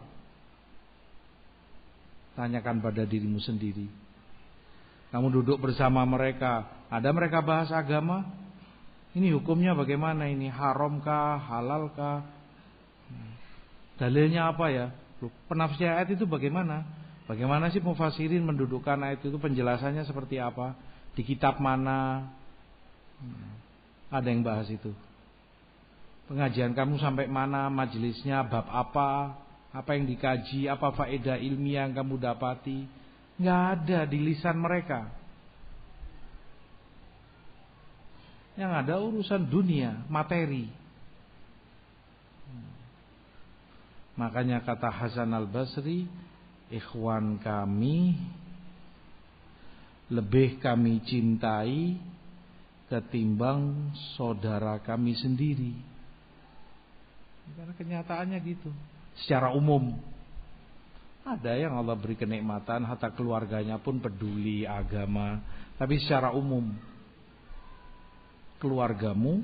Tanyakan pada dirimu sendiri. Kamu duduk bersama mereka, ada mereka bahas agama, ini hukumnya bagaimana ini? Haramkah, halalkah? Dalilnya apa ya? Penafsiran ayat itu bagaimana? Bagaimana sih mufasirin mendudukkan ayat itu penjelasannya seperti apa? Di kitab mana? Ada yang bahas itu. Pengajian kamu sampai mana? Majelisnya bab apa? Apa yang dikaji? Apa faedah ilmiah yang kamu dapati? Nggak ada di lisan mereka. Yang ada urusan dunia, materi. Makanya kata Hasan al-Basri, ikhwan kami lebih kami cintai ketimbang saudara kami sendiri. Karena kenyataannya gitu. Secara umum ada yang Allah beri kenikmatan hatta keluarganya pun peduli agama, tapi secara umum keluargamu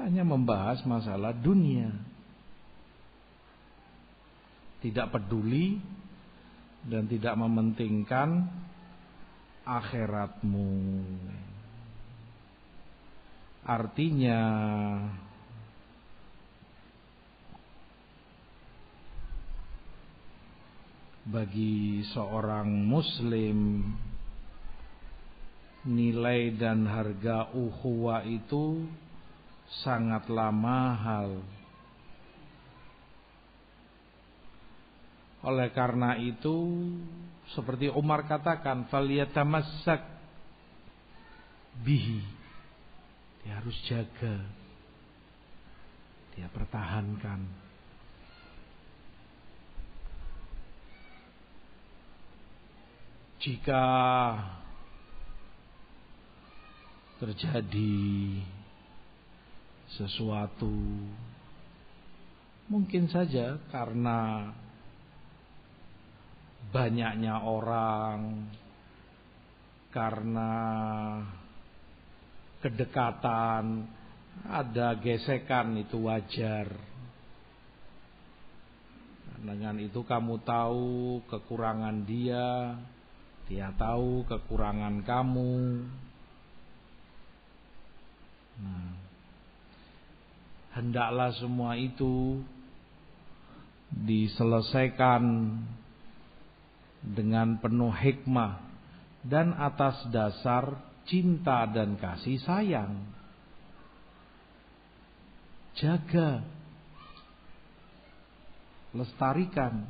hanya membahas masalah dunia. Tidak peduli dan tidak mementingkan akhiratmu. Artinya bagi seorang muslim nilai dan harga ukhuwah itu sangatlah mahal. Oleh karena itu seperti Umar katakan faliyatamassak bihi. Dia harus jaga. Dia pertahankan. Jika terjadi sesuatu mungkin saja karena banyaknya orang karena kedekatan ada gesekan itu wajar. Dengan itu kamu tahu kekurangan dia dia tahu kekurangan kamu Nah, hendaklah semua itu diselesaikan dengan penuh hikmah dan atas dasar cinta dan kasih sayang. Jaga, lestarikan.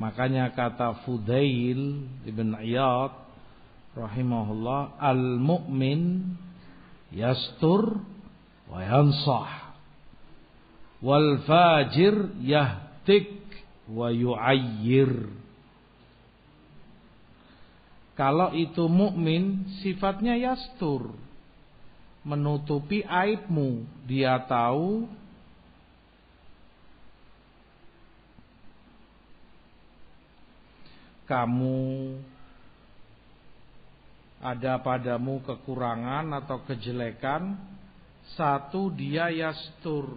Makanya kata Fudail ibn Iyad rahimahullah, al-mu'min yastur wa yansah wal fajir yahtik wa yu'ayyir. Kalau itu mukmin sifatnya yastur menutupi aibmu. Dia tahu kamu ada padamu kekurangan atau kejelekan satu dia yastur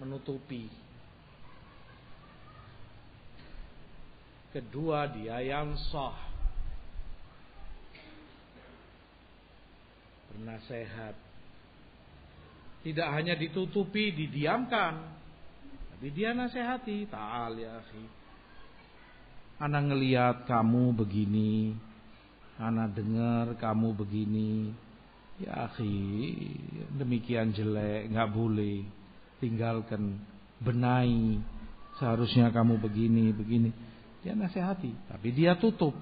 menutupi. Kedua dia yang sah bernasehat. Tidak hanya ditutupi, didiamkan. Tapi dia nasihati. Ta'al ya akhi. Anak ngeliat kamu begini. Anak dengar kamu begini Ya akhi, demikian jelek, nggak boleh. Tinggalkan, benahi. Seharusnya kamu begini, begini. Dia nasihati, tapi dia tutup.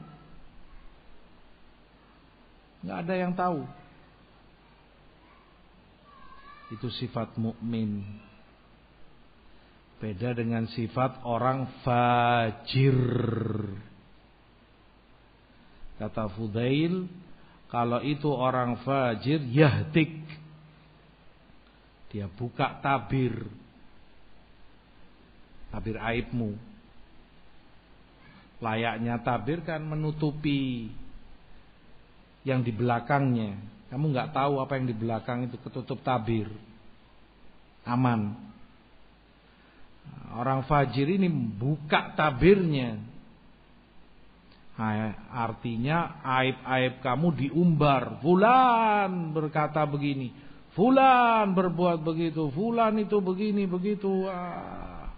Nggak ada yang tahu. Itu sifat mukmin. Beda dengan sifat orang fajir. Kata Fudail, kalau itu orang fajir yahtik. Dia buka tabir. Tabir aibmu. Layaknya tabir kan menutupi yang di belakangnya. Kamu nggak tahu apa yang di belakang itu ketutup tabir. Aman. Orang fajir ini buka tabirnya Artinya aib-aib kamu diumbar. Fulan berkata begini. Fulan berbuat begitu. Fulan itu begini, begitu. Ah.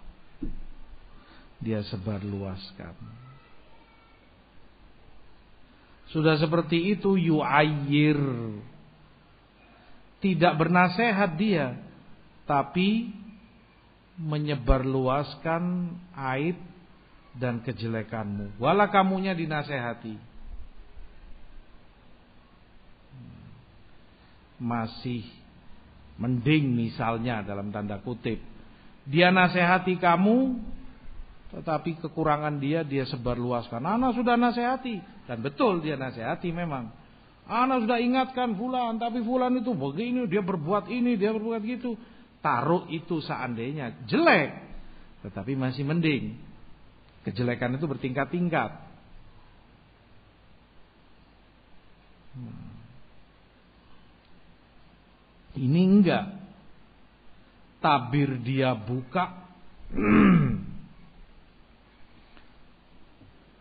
Dia sebar luaskan. Sudah seperti itu yu'ayyir. Tidak bernasehat dia. Tapi menyebarluaskan aib dan kejelekanmu. Wala kamunya dinasehati. Masih mending misalnya dalam tanda kutip. Dia nasehati kamu, tetapi kekurangan dia dia sebarluaskan. Anak sudah nasehati dan betul dia nasehati memang. Anak sudah ingatkan fulan, tapi fulan itu begini, dia berbuat ini, dia berbuat gitu. Taruh itu seandainya jelek, tetapi masih mending. Kejelekan itu bertingkat-tingkat. Hmm. Ini enggak. Tabir dia buka.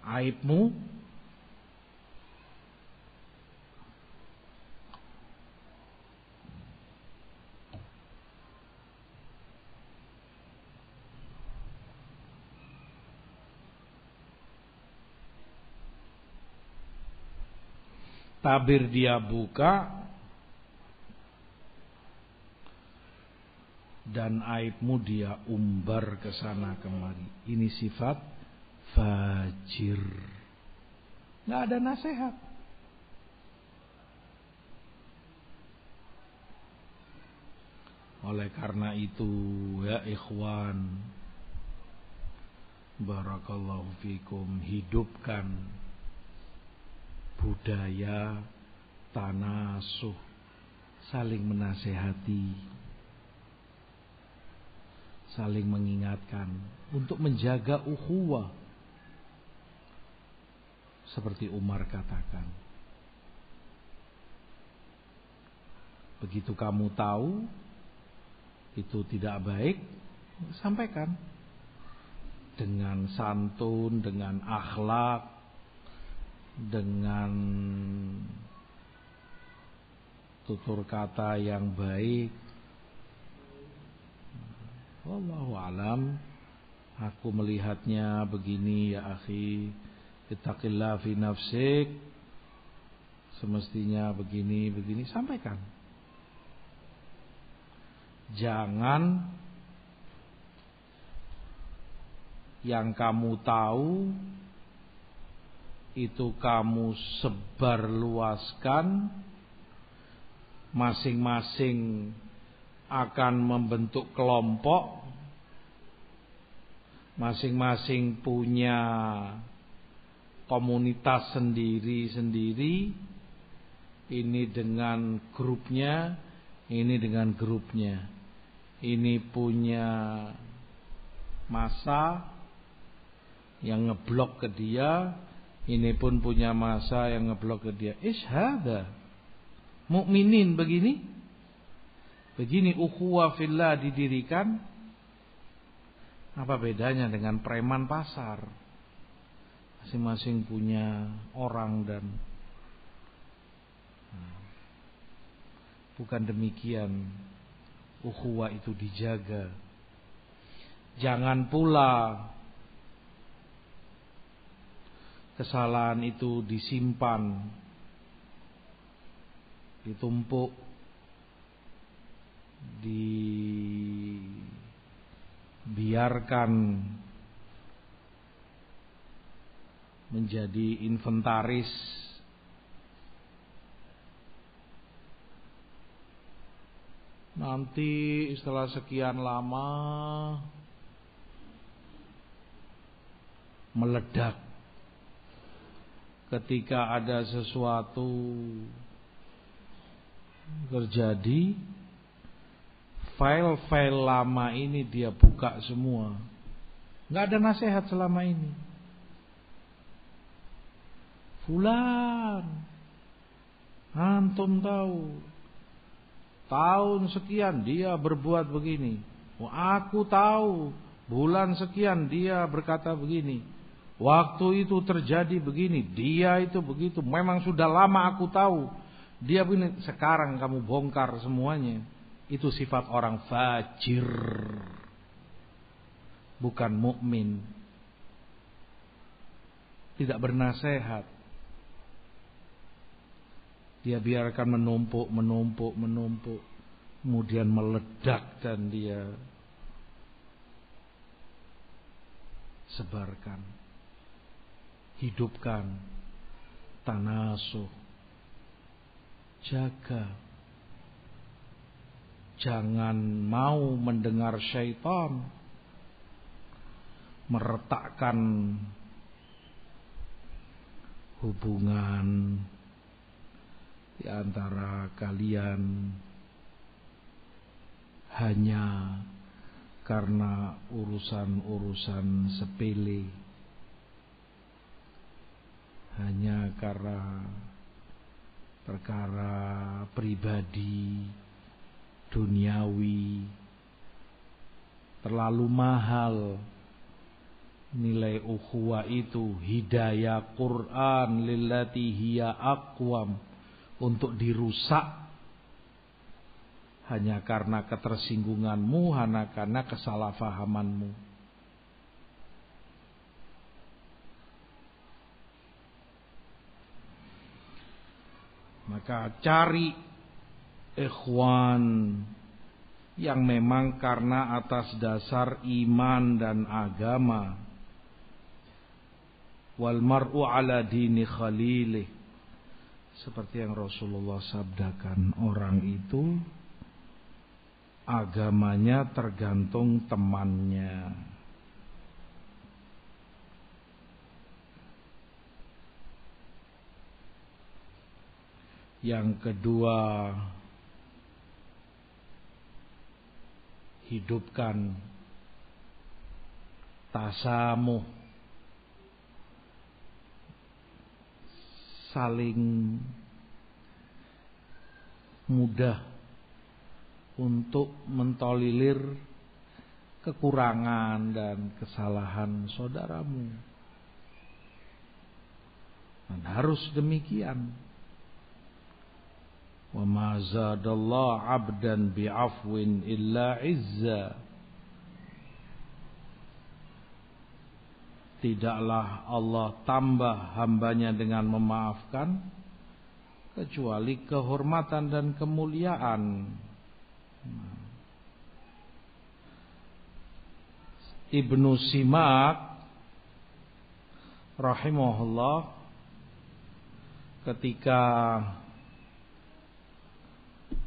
Aibmu tabir dia buka dan aibmu dia umbar ke sana kemari. Ini sifat fajir. Nggak ada nasihat. Oleh karena itu ya ikhwan Barakallahu fikum hidupkan budaya tanasuh saling menasehati saling mengingatkan untuk menjaga ukhuwah. Seperti Umar katakan begitu kamu tahu itu tidak baik sampaikan. Dengan santun dengan akhlak dengan tutur kata yang baik Wallahu alam. Aku melihatnya begini ya akhi. Ittaqillah fi nafsik. Semestinya begini, begini. Sampaikan. Jangan yang kamu tahu itu kamu sebarluaskan. Masing-masing akan membentuk kelompok. Masing-masing punya komunitas sendiri-sendiri. Ini dengan grupnya ini dengan grupnya. Ini punya masa yang ngeblok ke dia ini pun punya masa yang ngeblok ke dia ishada mukminin begini begini ukhuwah fillah didirikan apa bedanya dengan preman pasar? Masing-masing punya orang dan nah, bukan demikian ukhuwah itu dijaga. Jangan pula kesalahan itu disimpan, ditumpuk, di biarkan menjadi inventaris. Nanti setelah sekian lama meledak ketika ada sesuatu terjadi file-file lama ini dia buka semua. Nggak ada nasihat selama ini. Fulan, antum tahu, tahun sekian dia berbuat begini. Aku tahu, bulan sekian dia berkata begini. Waktu itu terjadi begini, dia itu begitu. Memang sudah lama aku tahu. Dia begini, sekarang kamu bongkar semuanya. Itu sifat orang fajir. Bukan mukmin. Tidak bernasehat. Dia biarkan menumpuk, menumpuk, menumpuk. Kemudian meledak dan dia sebarkan. Hidupkan. Tanasuh. Jaga Jangan mau mendengar syaitan meretakkan hubungan di antara kalian hanya karena urusan-urusan sepele hanya karena perkara pribadi duniawi terlalu mahal nilai ukhuwah itu hidayah Quran lillati hiya aqwam untuk dirusak hanya karena ketersinggunganmu hanya karena kesalahpahamanmu maka cari ikhwan yang memang karena atas dasar iman dan agama. Wal mar'u ala dini khalilih. Seperti yang Rasulullah sabdakan orang itu agamanya tergantung temannya yang kedua hidupkan tasamu saling mudah untuk mentolilir kekurangan dan kesalahan saudaramu. Dan harus demikian. وما زاد الله عبدا بعفو إلا عزا Tidaklah Allah tambah hambanya dengan memaafkan Kecuali kehormatan dan kemuliaan. Ibnu Simak Rahimahullah Ketika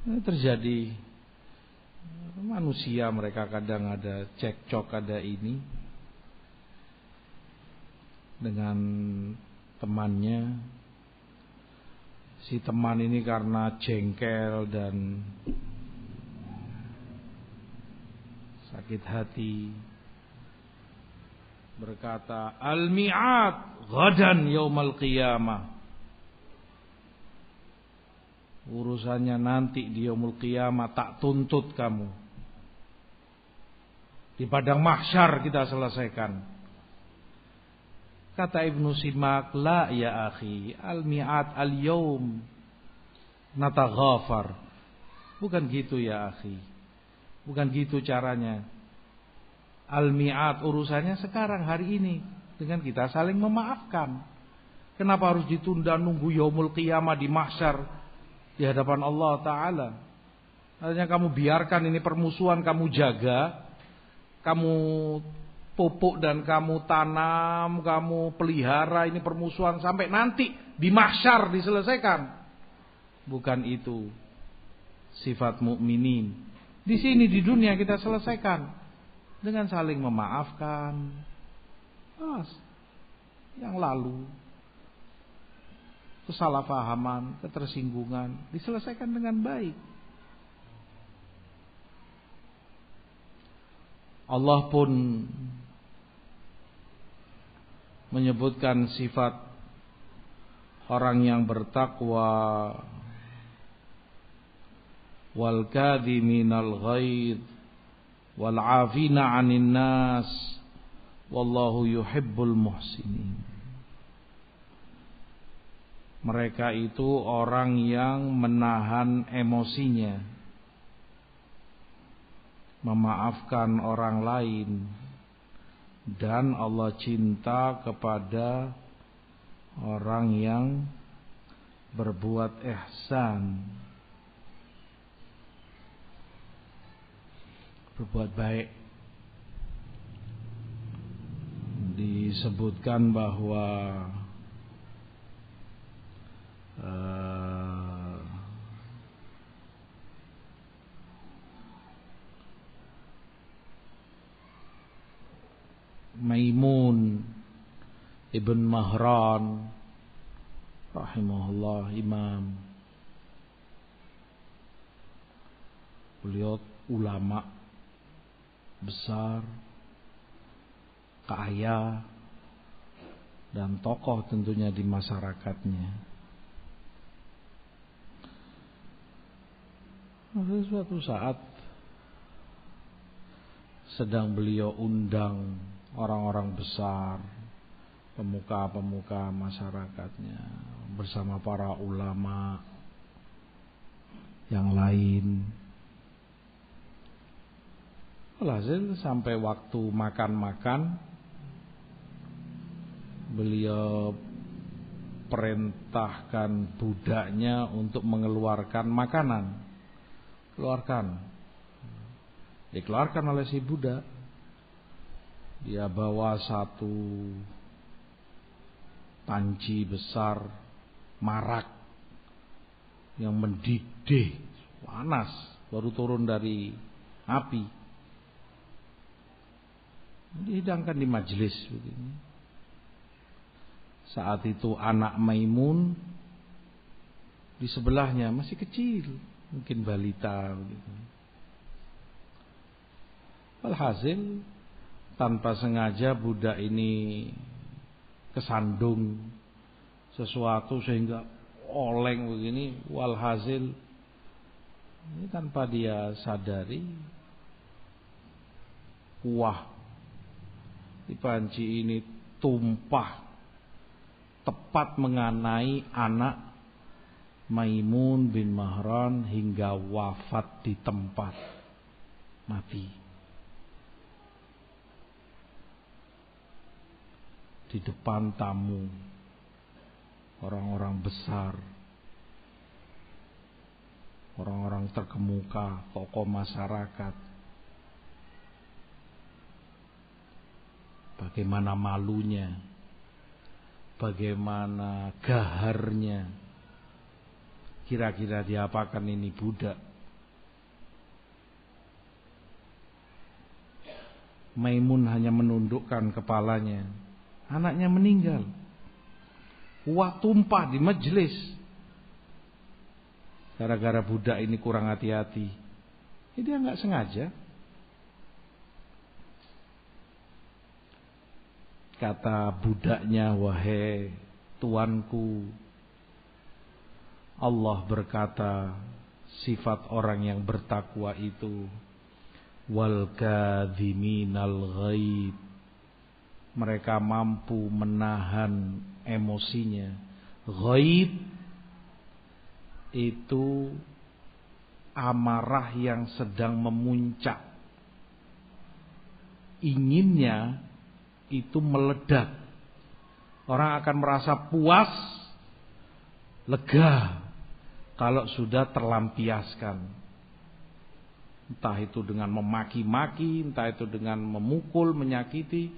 terjadi. Manusia mereka kadang ada cekcok ada ini. Dengan temannya. Si teman ini karena jengkel dan sakit hati. Berkata al-mi'ad ghadan yaumal qiyamah urusannya nanti di yaumul qiyamah tak tuntut kamu di padang mahsyar kita selesaikan Kata Ibnu Simak, la ya akhi, al-mi'at al-yawm nataghafar. Bukan gitu ya akhi. Bukan gitu caranya. Al-mi'at urusannya sekarang hari ini dengan kita saling memaafkan. Kenapa harus ditunda nunggu yaumul qiyamah di mahsyar di hadapan Allah taala? Artinya kamu biarkan ini permusuhan kamu jaga, kamu pupuk dan kamu tanam, kamu pelihara ini permusuhan sampai nanti di mahsyar diselesaikan. Bukan itu sifat mukminin. Di sini di dunia kita selesaikan dengan saling memaafkan. Mas, yang lalu kesalahpahaman, ketersinggungan diselesaikan dengan baik. Allah pun menyebutkan sifat orang yang bertakwa wal kadhiminal ghaid wal 'afina 'anil nas wallahu yuhibbul muhsinin mereka itu orang yang menahan emosinya. Memaafkan orang lain. Dan Allah cinta kepada orang yang berbuat ihsan. Berbuat baik. Disebutkan bahwa uh, Maimun Ibn Mahran rahimahullah imam. Beliau ulama besar kaya dan tokoh tentunya di masyarakatnya suatu saat sedang beliau undang orang-orang besar, pemuka-pemuka masyarakatnya bersama para ulama yang lain. Alhasil sampai waktu makan-makan beliau perintahkan budaknya untuk mengeluarkan makanan. Keluarkan. Dikeluarkan oleh si budak dia bawa satu panci besar marak yang mendidih panas baru turun dari api. Dihidangkan di majelis begini. Saat itu anak Maimun di sebelahnya masih kecil mungkin balita begitu Alhasil tanpa sengaja budak ini kesandung sesuatu sehingga oleng begini walhasil ini tanpa dia sadari kuah di panci ini tumpah tepat mengenai anak Maimun bin Mahran hingga wafat di tempat mati. di depan tamu, orang-orang besar, orang-orang terkemuka, tokoh masyarakat. Bagaimana malunya, bagaimana gaharnya. Kira-kira diapakan ini budak? Maimun hanya menundukkan kepalanya. Anaknya meninggal. Uang tumpah di majelis. Gara-gara budak ini kurang hati-hati. Ini dia nggak sengaja. Kata budaknya, wahai tuanku. Allah berkata, sifat orang yang bertakwa itu wal kadhiminal ghaib. Mereka mampu menahan emosinya. Ghaib itu amarah yang sedang memuncak. Inginnya itu meledak. Orang akan merasa puas, lega kalau sudah terlampiaskan. Entah itu dengan memaki-maki, entah itu dengan memukul, menyakiti.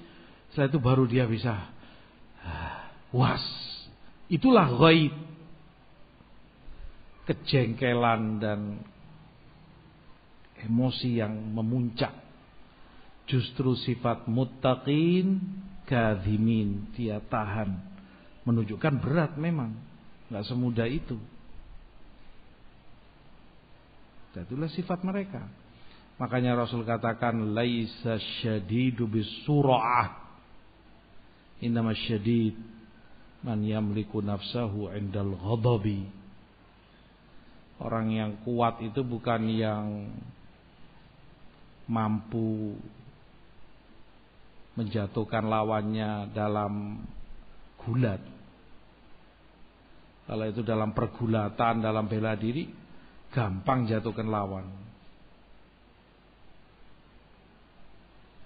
Setelah itu baru dia bisa puas. Itulah gaib. Kejengkelan dan emosi yang memuncak Justru sifat muttaqin kadhimin dia tahan. Menunjukkan berat memang, nggak semudah itu. Dan itulah sifat mereka. Makanya Rasul katakan laisa syadidu bisura'ah. Innama syadid man yamliku nafsahu indal ghadabi. Orang yang kuat itu bukan yang mampu menjatuhkan lawannya dalam gulat. Kalau itu dalam pergulatan, dalam bela diri, gampang jatuhkan lawan.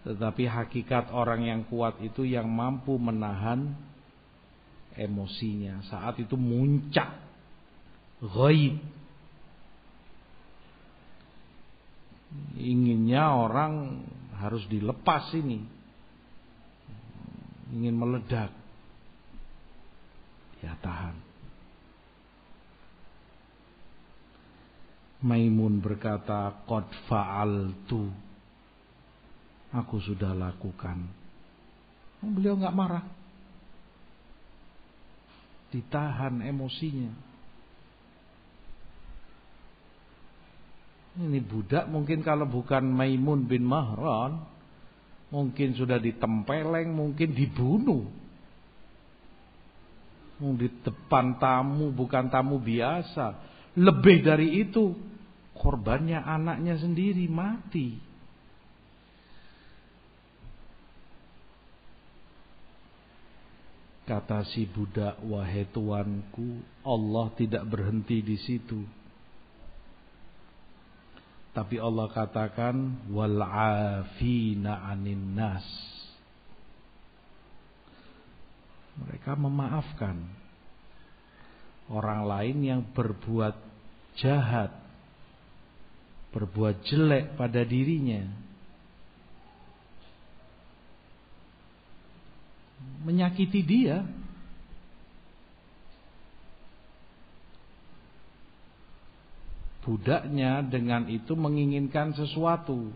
Tetapi hakikat orang yang kuat itu yang mampu menahan emosinya. Saat itu muncak, gaib. Inginnya orang harus dilepas ini ingin meledak. Ya tahan. Maimun berkata, "Qad fa'altu." Aku sudah lakukan. Beliau nggak marah. Ditahan emosinya. Ini budak mungkin kalau bukan Maimun bin Mahran Mungkin sudah ditempeleng, mungkin dibunuh. Di depan tamu, bukan tamu biasa. Lebih dari itu, korbannya anaknya sendiri mati. Kata si budak, wahai tuanku, Allah tidak berhenti di situ. Tapi Allah katakan wal afina anin nas. Mereka memaafkan orang lain yang berbuat jahat, berbuat jelek pada dirinya. Menyakiti dia, budaknya dengan itu menginginkan sesuatu.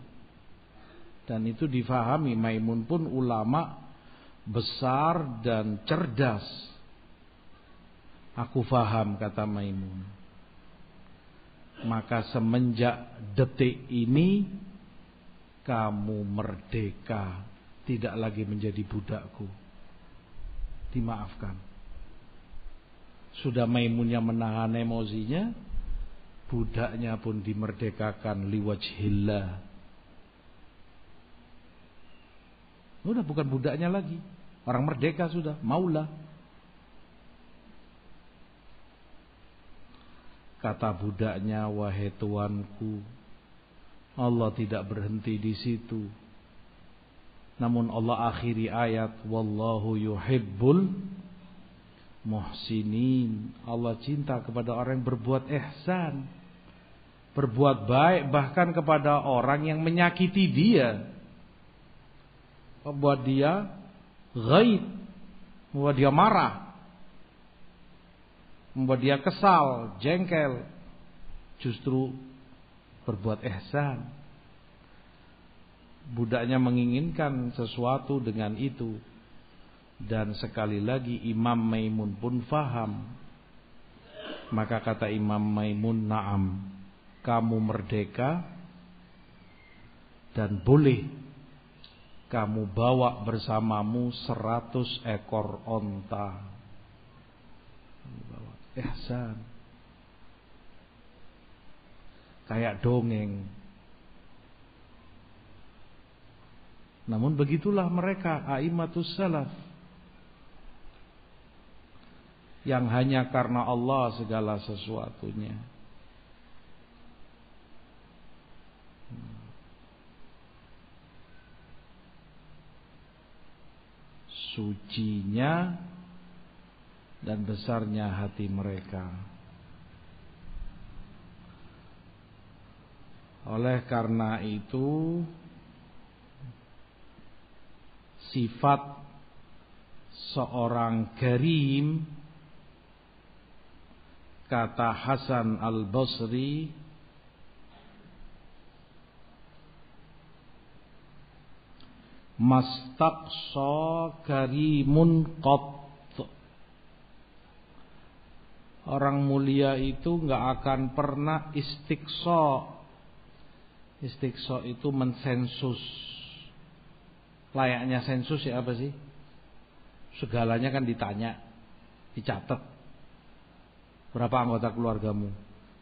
Dan itu difahami Maimun pun ulama besar dan cerdas. Aku faham kata Maimun. Maka semenjak detik ini kamu merdeka, tidak lagi menjadi budakku. Dimaafkan. Sudah Maimunnya menahan emosinya, budaknya pun dimerdekakan liwajhillah. Sudah bukan budaknya lagi. Orang merdeka sudah, maulah. Kata budaknya, wahai tuanku, Allah tidak berhenti di situ. Namun Allah akhiri ayat wallahu yuhibbul muhsinin. Allah cinta kepada orang yang berbuat ihsan. Berbuat baik bahkan kepada orang yang menyakiti dia. Membuat dia ghaib. Membuat dia marah. Membuat dia kesal, jengkel. Justru berbuat ihsan budaknya menginginkan sesuatu dengan itu dan sekali lagi Imam Maimun pun faham maka kata Imam Maimun na'am kamu merdeka dan boleh kamu bawa bersamamu seratus ekor onta ihsan. Kayak dongeng. Namun begitulah mereka aimatus salaf. Yang hanya karena Allah segala sesuatunya. Sucinya dan besarnya hati mereka. Oleh karena itu, sifat seorang karim kata Hasan Al-Basri mastaqsa karimun qat Orang mulia itu nggak akan pernah istiqsa. Istiqsa itu mensensus Layaknya sensus ya apa sih? Segalanya kan ditanya, dicatat. Berapa anggota keluargamu?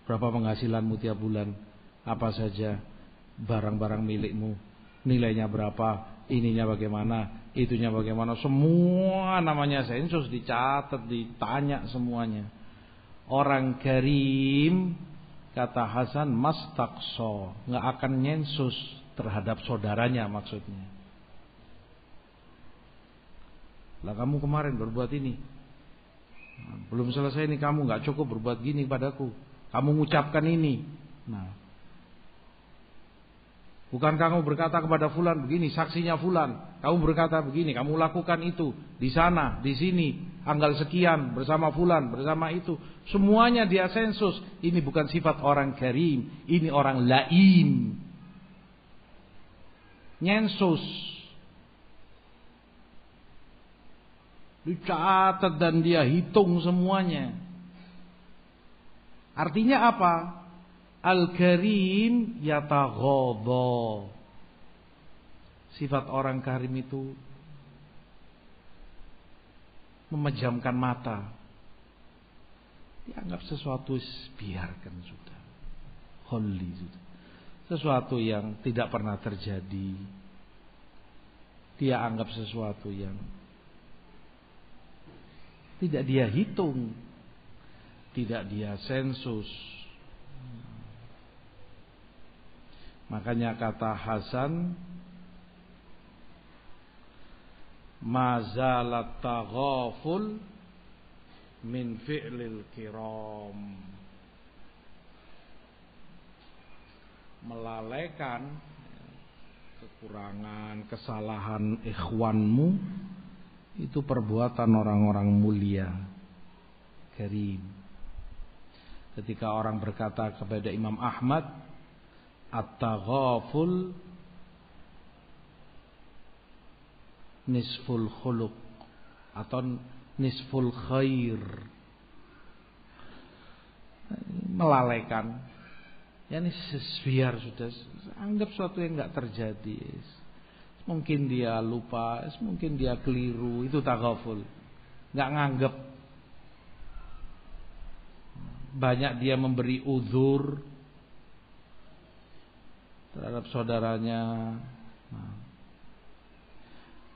Berapa penghasilanmu tiap bulan? Apa saja barang-barang milikmu? Nilainya berapa? Ininya bagaimana? Itunya bagaimana? Semua namanya sensus dicatat, ditanya semuanya. Orang karim kata Hasan mastakso nggak akan nyensus terhadap saudaranya maksudnya. Lah kamu kemarin berbuat ini. Belum selesai ini kamu nggak cukup berbuat gini padaku. Kamu mengucapkan ini. Nah. Bukan kamu berkata kepada fulan begini, saksinya fulan. Kamu berkata begini, kamu lakukan itu di sana, di sini, tanggal sekian bersama fulan, bersama itu. Semuanya dia sensus. Ini bukan sifat orang karim, ini orang lain. Nyensus. Dicatat dan dia hitung semuanya. Artinya apa? Al-Karim yataghadha. Sifat orang karim itu memejamkan mata. Dianggap sesuatu biarkan sudah. Holy sudah. Sesuatu yang tidak pernah terjadi. Dia anggap sesuatu yang tidak dia hitung. Tidak dia sensus. Makanya kata Hasan Mazalat taghaful min fi'lil kiram. Melalaikan kekurangan, kesalahan ikhwanmu itu perbuatan orang-orang mulia karim. Ketika orang berkata kepada Imam Ahmad at-taghaful nisful khuluq atau nisful khair melalaikan ya ini biar sudah anggap sesuatu yang nggak terjadi Mungkin dia lupa, mungkin dia keliru, itu taghaful. Nggak nganggep. Banyak dia memberi uzur terhadap saudaranya. Nah.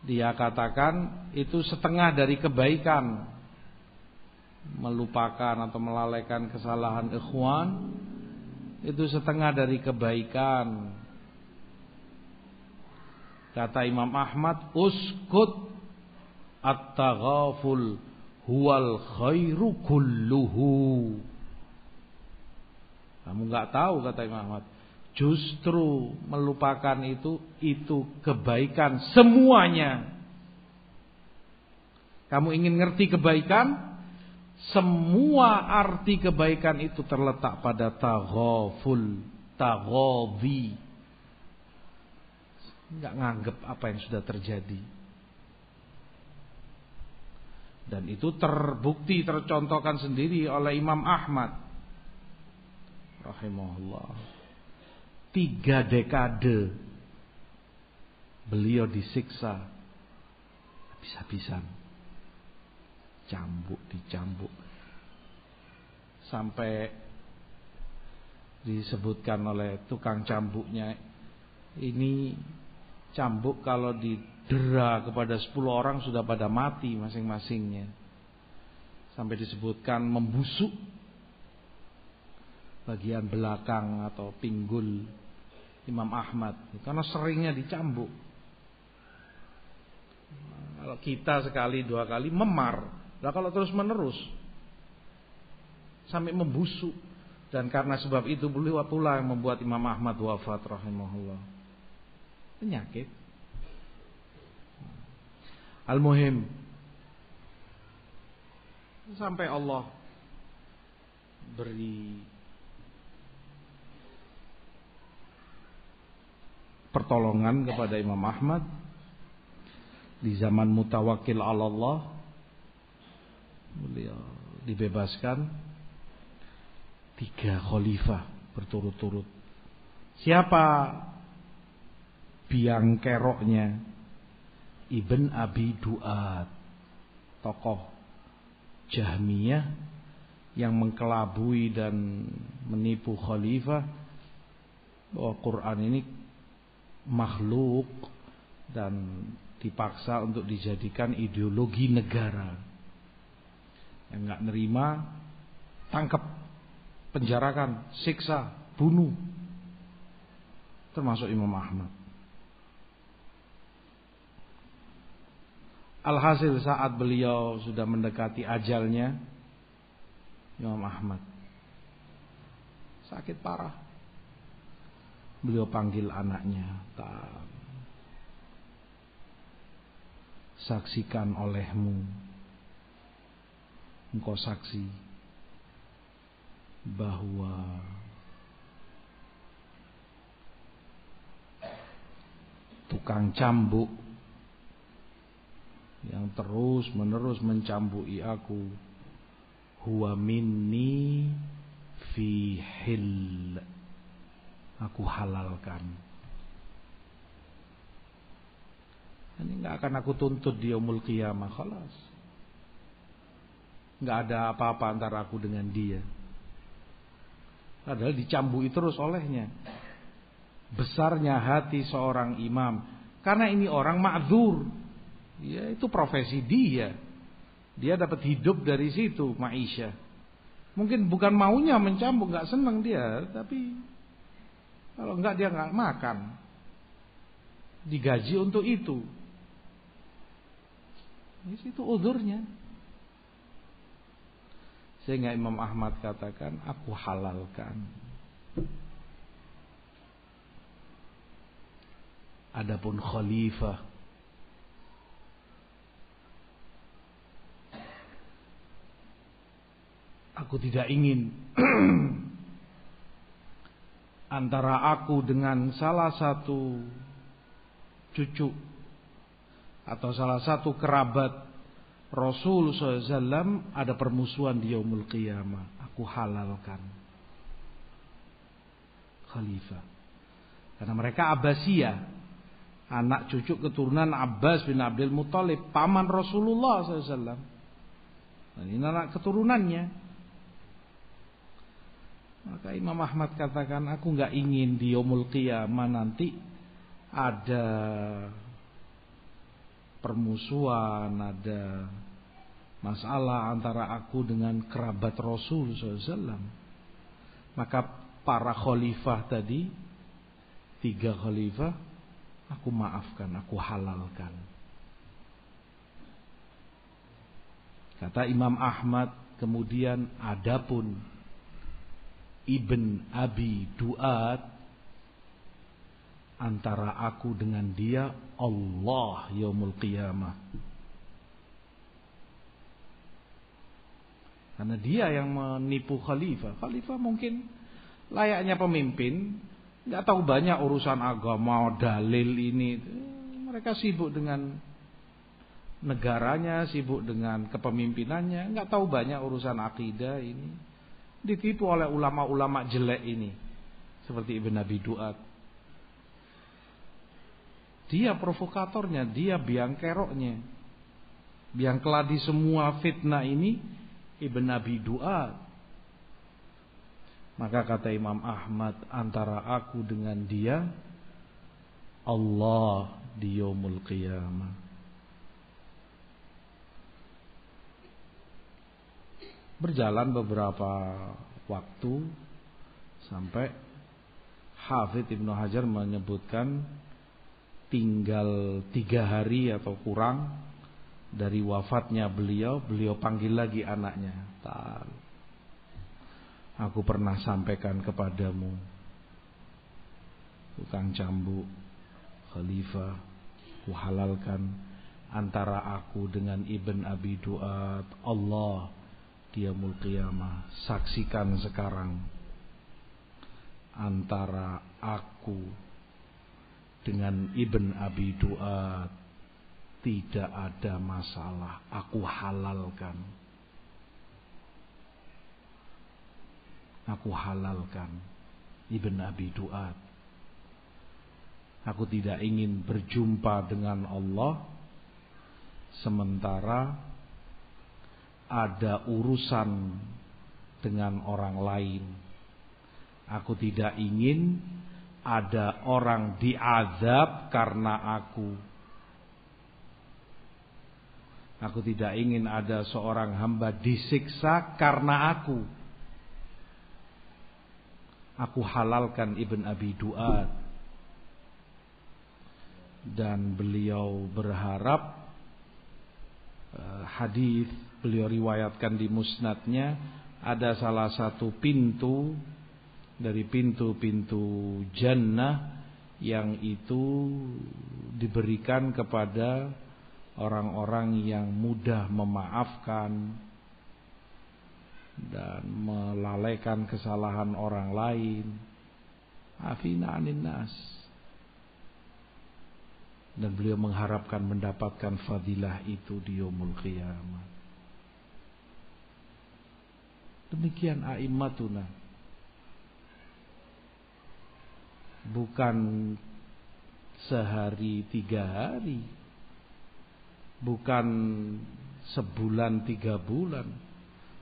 Dia katakan itu setengah dari kebaikan. Melupakan atau melalaikan kesalahan ikhwan itu setengah dari kebaikan Kata Imam Ahmad, uskut at-taghaful huwal khairu kulluhu. Kamu nggak tahu kata Imam Ahmad. Justru melupakan itu itu kebaikan semuanya. Kamu ingin ngerti kebaikan? Semua arti kebaikan itu terletak pada taghaful, taghawi. Enggak nganggep apa yang sudah terjadi. Dan itu terbukti tercontohkan sendiri oleh Imam Ahmad rahimahullah. Tiga dekade beliau disiksa habis-habisan dicambuk, dicambuk. Sampai disebutkan oleh tukang cambuknya ini cambuk kalau didera kepada 10 orang sudah pada mati masing-masingnya. Sampai disebutkan membusuk bagian belakang atau pinggul Imam Ahmad karena seringnya dicambuk. Kalau kita sekali dua kali memar, Nah kalau terus menerus sampai membusuk dan karena sebab itu beliau pula yang membuat Imam Ahmad wafat rahimahullah. Penyakit. Al-Muhim sampai Allah beri pertolongan kepada Imam Ahmad di zaman mutawakil Allah beliau dibebaskan tiga khalifah berturut-turut. Siapa biang keroknya? Ibn Abi Duat, tokoh Jahmiyah yang mengkelabui dan menipu khalifah bahwa Quran ini makhluk dan dipaksa untuk dijadikan ideologi negara. Yang nggak nerima tangkap, penjarakan, siksa, bunuh. Termasuk Imam Ahmad. Alhasil saat beliau sudah mendekati ajalnya Imam Ahmad sakit parah. Beliau panggil anaknya, tak saksikan olehmu. Engkau saksi bahwa tukang cambuk yang terus menerus mencambuki aku huwa minni fi hil aku halalkan ini nggak akan aku tuntut di umul qiyamah khalas nggak ada apa-apa antara aku dengan dia. Padahal dicambui terus olehnya. Besarnya hati seorang imam. Karena ini orang ma'zur. Ya itu profesi dia. Dia dapat hidup dari situ, Maisha. Mungkin bukan maunya mencambuk, nggak senang dia, tapi kalau nggak dia nggak makan. Digaji untuk itu. Ini situ udurnya. Sehingga Imam Ahmad katakan, aku halalkan. Adapun khalifah Aku tidak ingin antara aku dengan salah satu cucu atau salah satu kerabat Rasul SAW ada permusuhan di yaumul qiyamah. Aku halalkan. Khalifah. Karena mereka Abbasiyah. Anak cucu keturunan Abbas bin Abdul Muthalib. Paman Rasulullah SAW. Dan ini anak keturunannya. Maka Imam Ahmad katakan, aku nggak ingin di yaumul qiyamah nanti ada permusuhan, ada masalah antara aku dengan kerabat Rasul SAW. Maka para khalifah tadi, tiga khalifah, Aku maafkan, aku halalkan. Kata Imam Ahmad, kemudian adapun Ibn Abi Duat antara aku dengan dia Allah yaumul qiyamah. Karena dia yang menipu khalifah. Khalifah mungkin layaknya pemimpin, nggak tahu banyak urusan agama, dalil ini. Mereka sibuk dengan negaranya, sibuk dengan kepemimpinannya, nggak tahu banyak urusan akidah ini. Ditipu oleh ulama-ulama jelek ini, seperti Ibn Abi Duat. Dia provokatornya, dia biang keroknya. Biang keladi semua fitnah ini Ibn Abi Duat. Maka kata Imam Ahmad antara aku dengan dia Allah di yaumul qiyamah. Berjalan beberapa waktu sampai Hafidh Ibnu Hajar menyebutkan tinggal tiga hari atau kurang dari wafatnya beliau, beliau panggil lagi anaknya. Tal. Aku pernah sampaikan kepadamu, tukang cambuk, khalifah, ku halalkan antara aku dengan Ibn Abi Duat, Allah dia qiyamah. Saksikan sekarang antara aku dengan Ibn Abi Duat tidak ada masalah. Aku halalkan. Aku halalkan Ibn Abi Duat. Aku tidak ingin berjumpa dengan Allah sementara ada urusan dengan orang lain. Aku tidak ingin ada orang diazab karena aku. Aku tidak ingin ada seorang hamba disiksa karena aku. Aku halalkan Ibn Abi Duat. Dan beliau berharap uh, hadis beliau riwayatkan di musnadnya ada salah satu pintu dari pintu-pintu jannah yang itu diberikan kepada orang-orang yang mudah memaafkan dan melalaikan kesalahan orang lain. Afina anin nas. Dan beliau mengharapkan mendapatkan fadilah itu di yaumul qiyamah. Demikian a'immatuna bukan sehari tiga hari, bukan sebulan tiga bulan,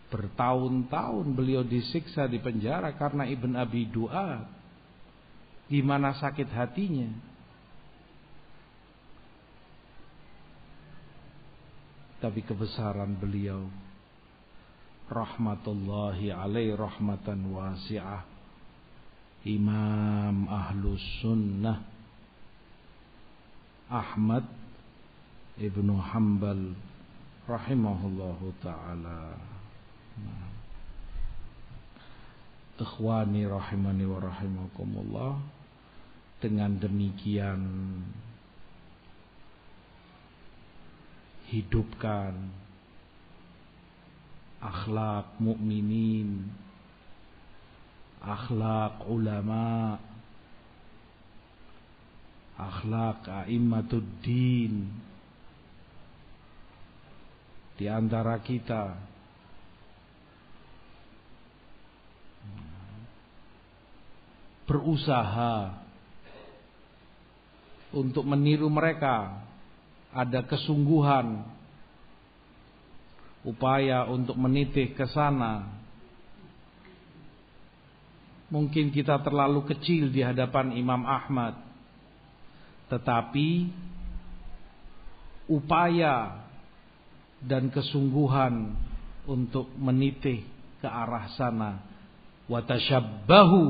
bertahun-tahun beliau disiksa di penjara karena Ibn Abi Duat. Gimana sakit hatinya? Tapi kebesaran beliau rahmatullahi alaih rahmatan wasi'ah Imam Ahlus Sunnah Ahmad Ibnu Hambal rahimahullahu taala. Ikhwani rahimani wa rahimakumullah. Dengan demikian hidupkan akhlak mukminin akhlak ulama. Akhlak a'immatud din. Di antara kita. Berusaha untuk meniru mereka. Ada kesungguhan upaya untuk menitih ke sana. Mungkin kita terlalu kecil di hadapan Imam Ahmad. Tetapi upaya dan kesungguhan untuk menitih ke arah sana. Watashabbahu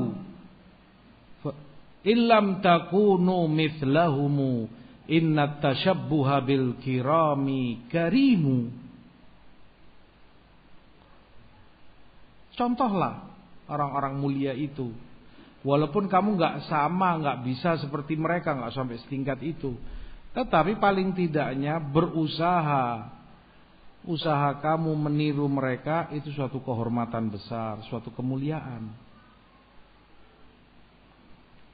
illam takunu mithlahumu inna tashabbuha bil kirami karimu contohlah orang-orang mulia itu. Walaupun kamu nggak sama nggak bisa seperti mereka nggak sampai setingkat itu. Tetapi paling tidaknya berusaha. Usaha kamu meniru mereka itu suatu kehormatan besar suatu kemuliaan.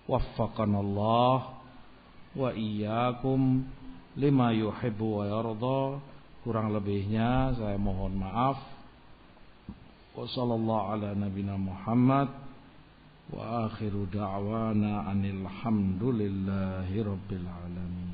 Waffaqanallah wa iyyakum lima yuhibbu wa yarda. Kurang lebihnya saya mohon maaf wa sallallahu ala nabina Muhammad. Wa akhiru da'wana anil hamdulillahi rabbil alamin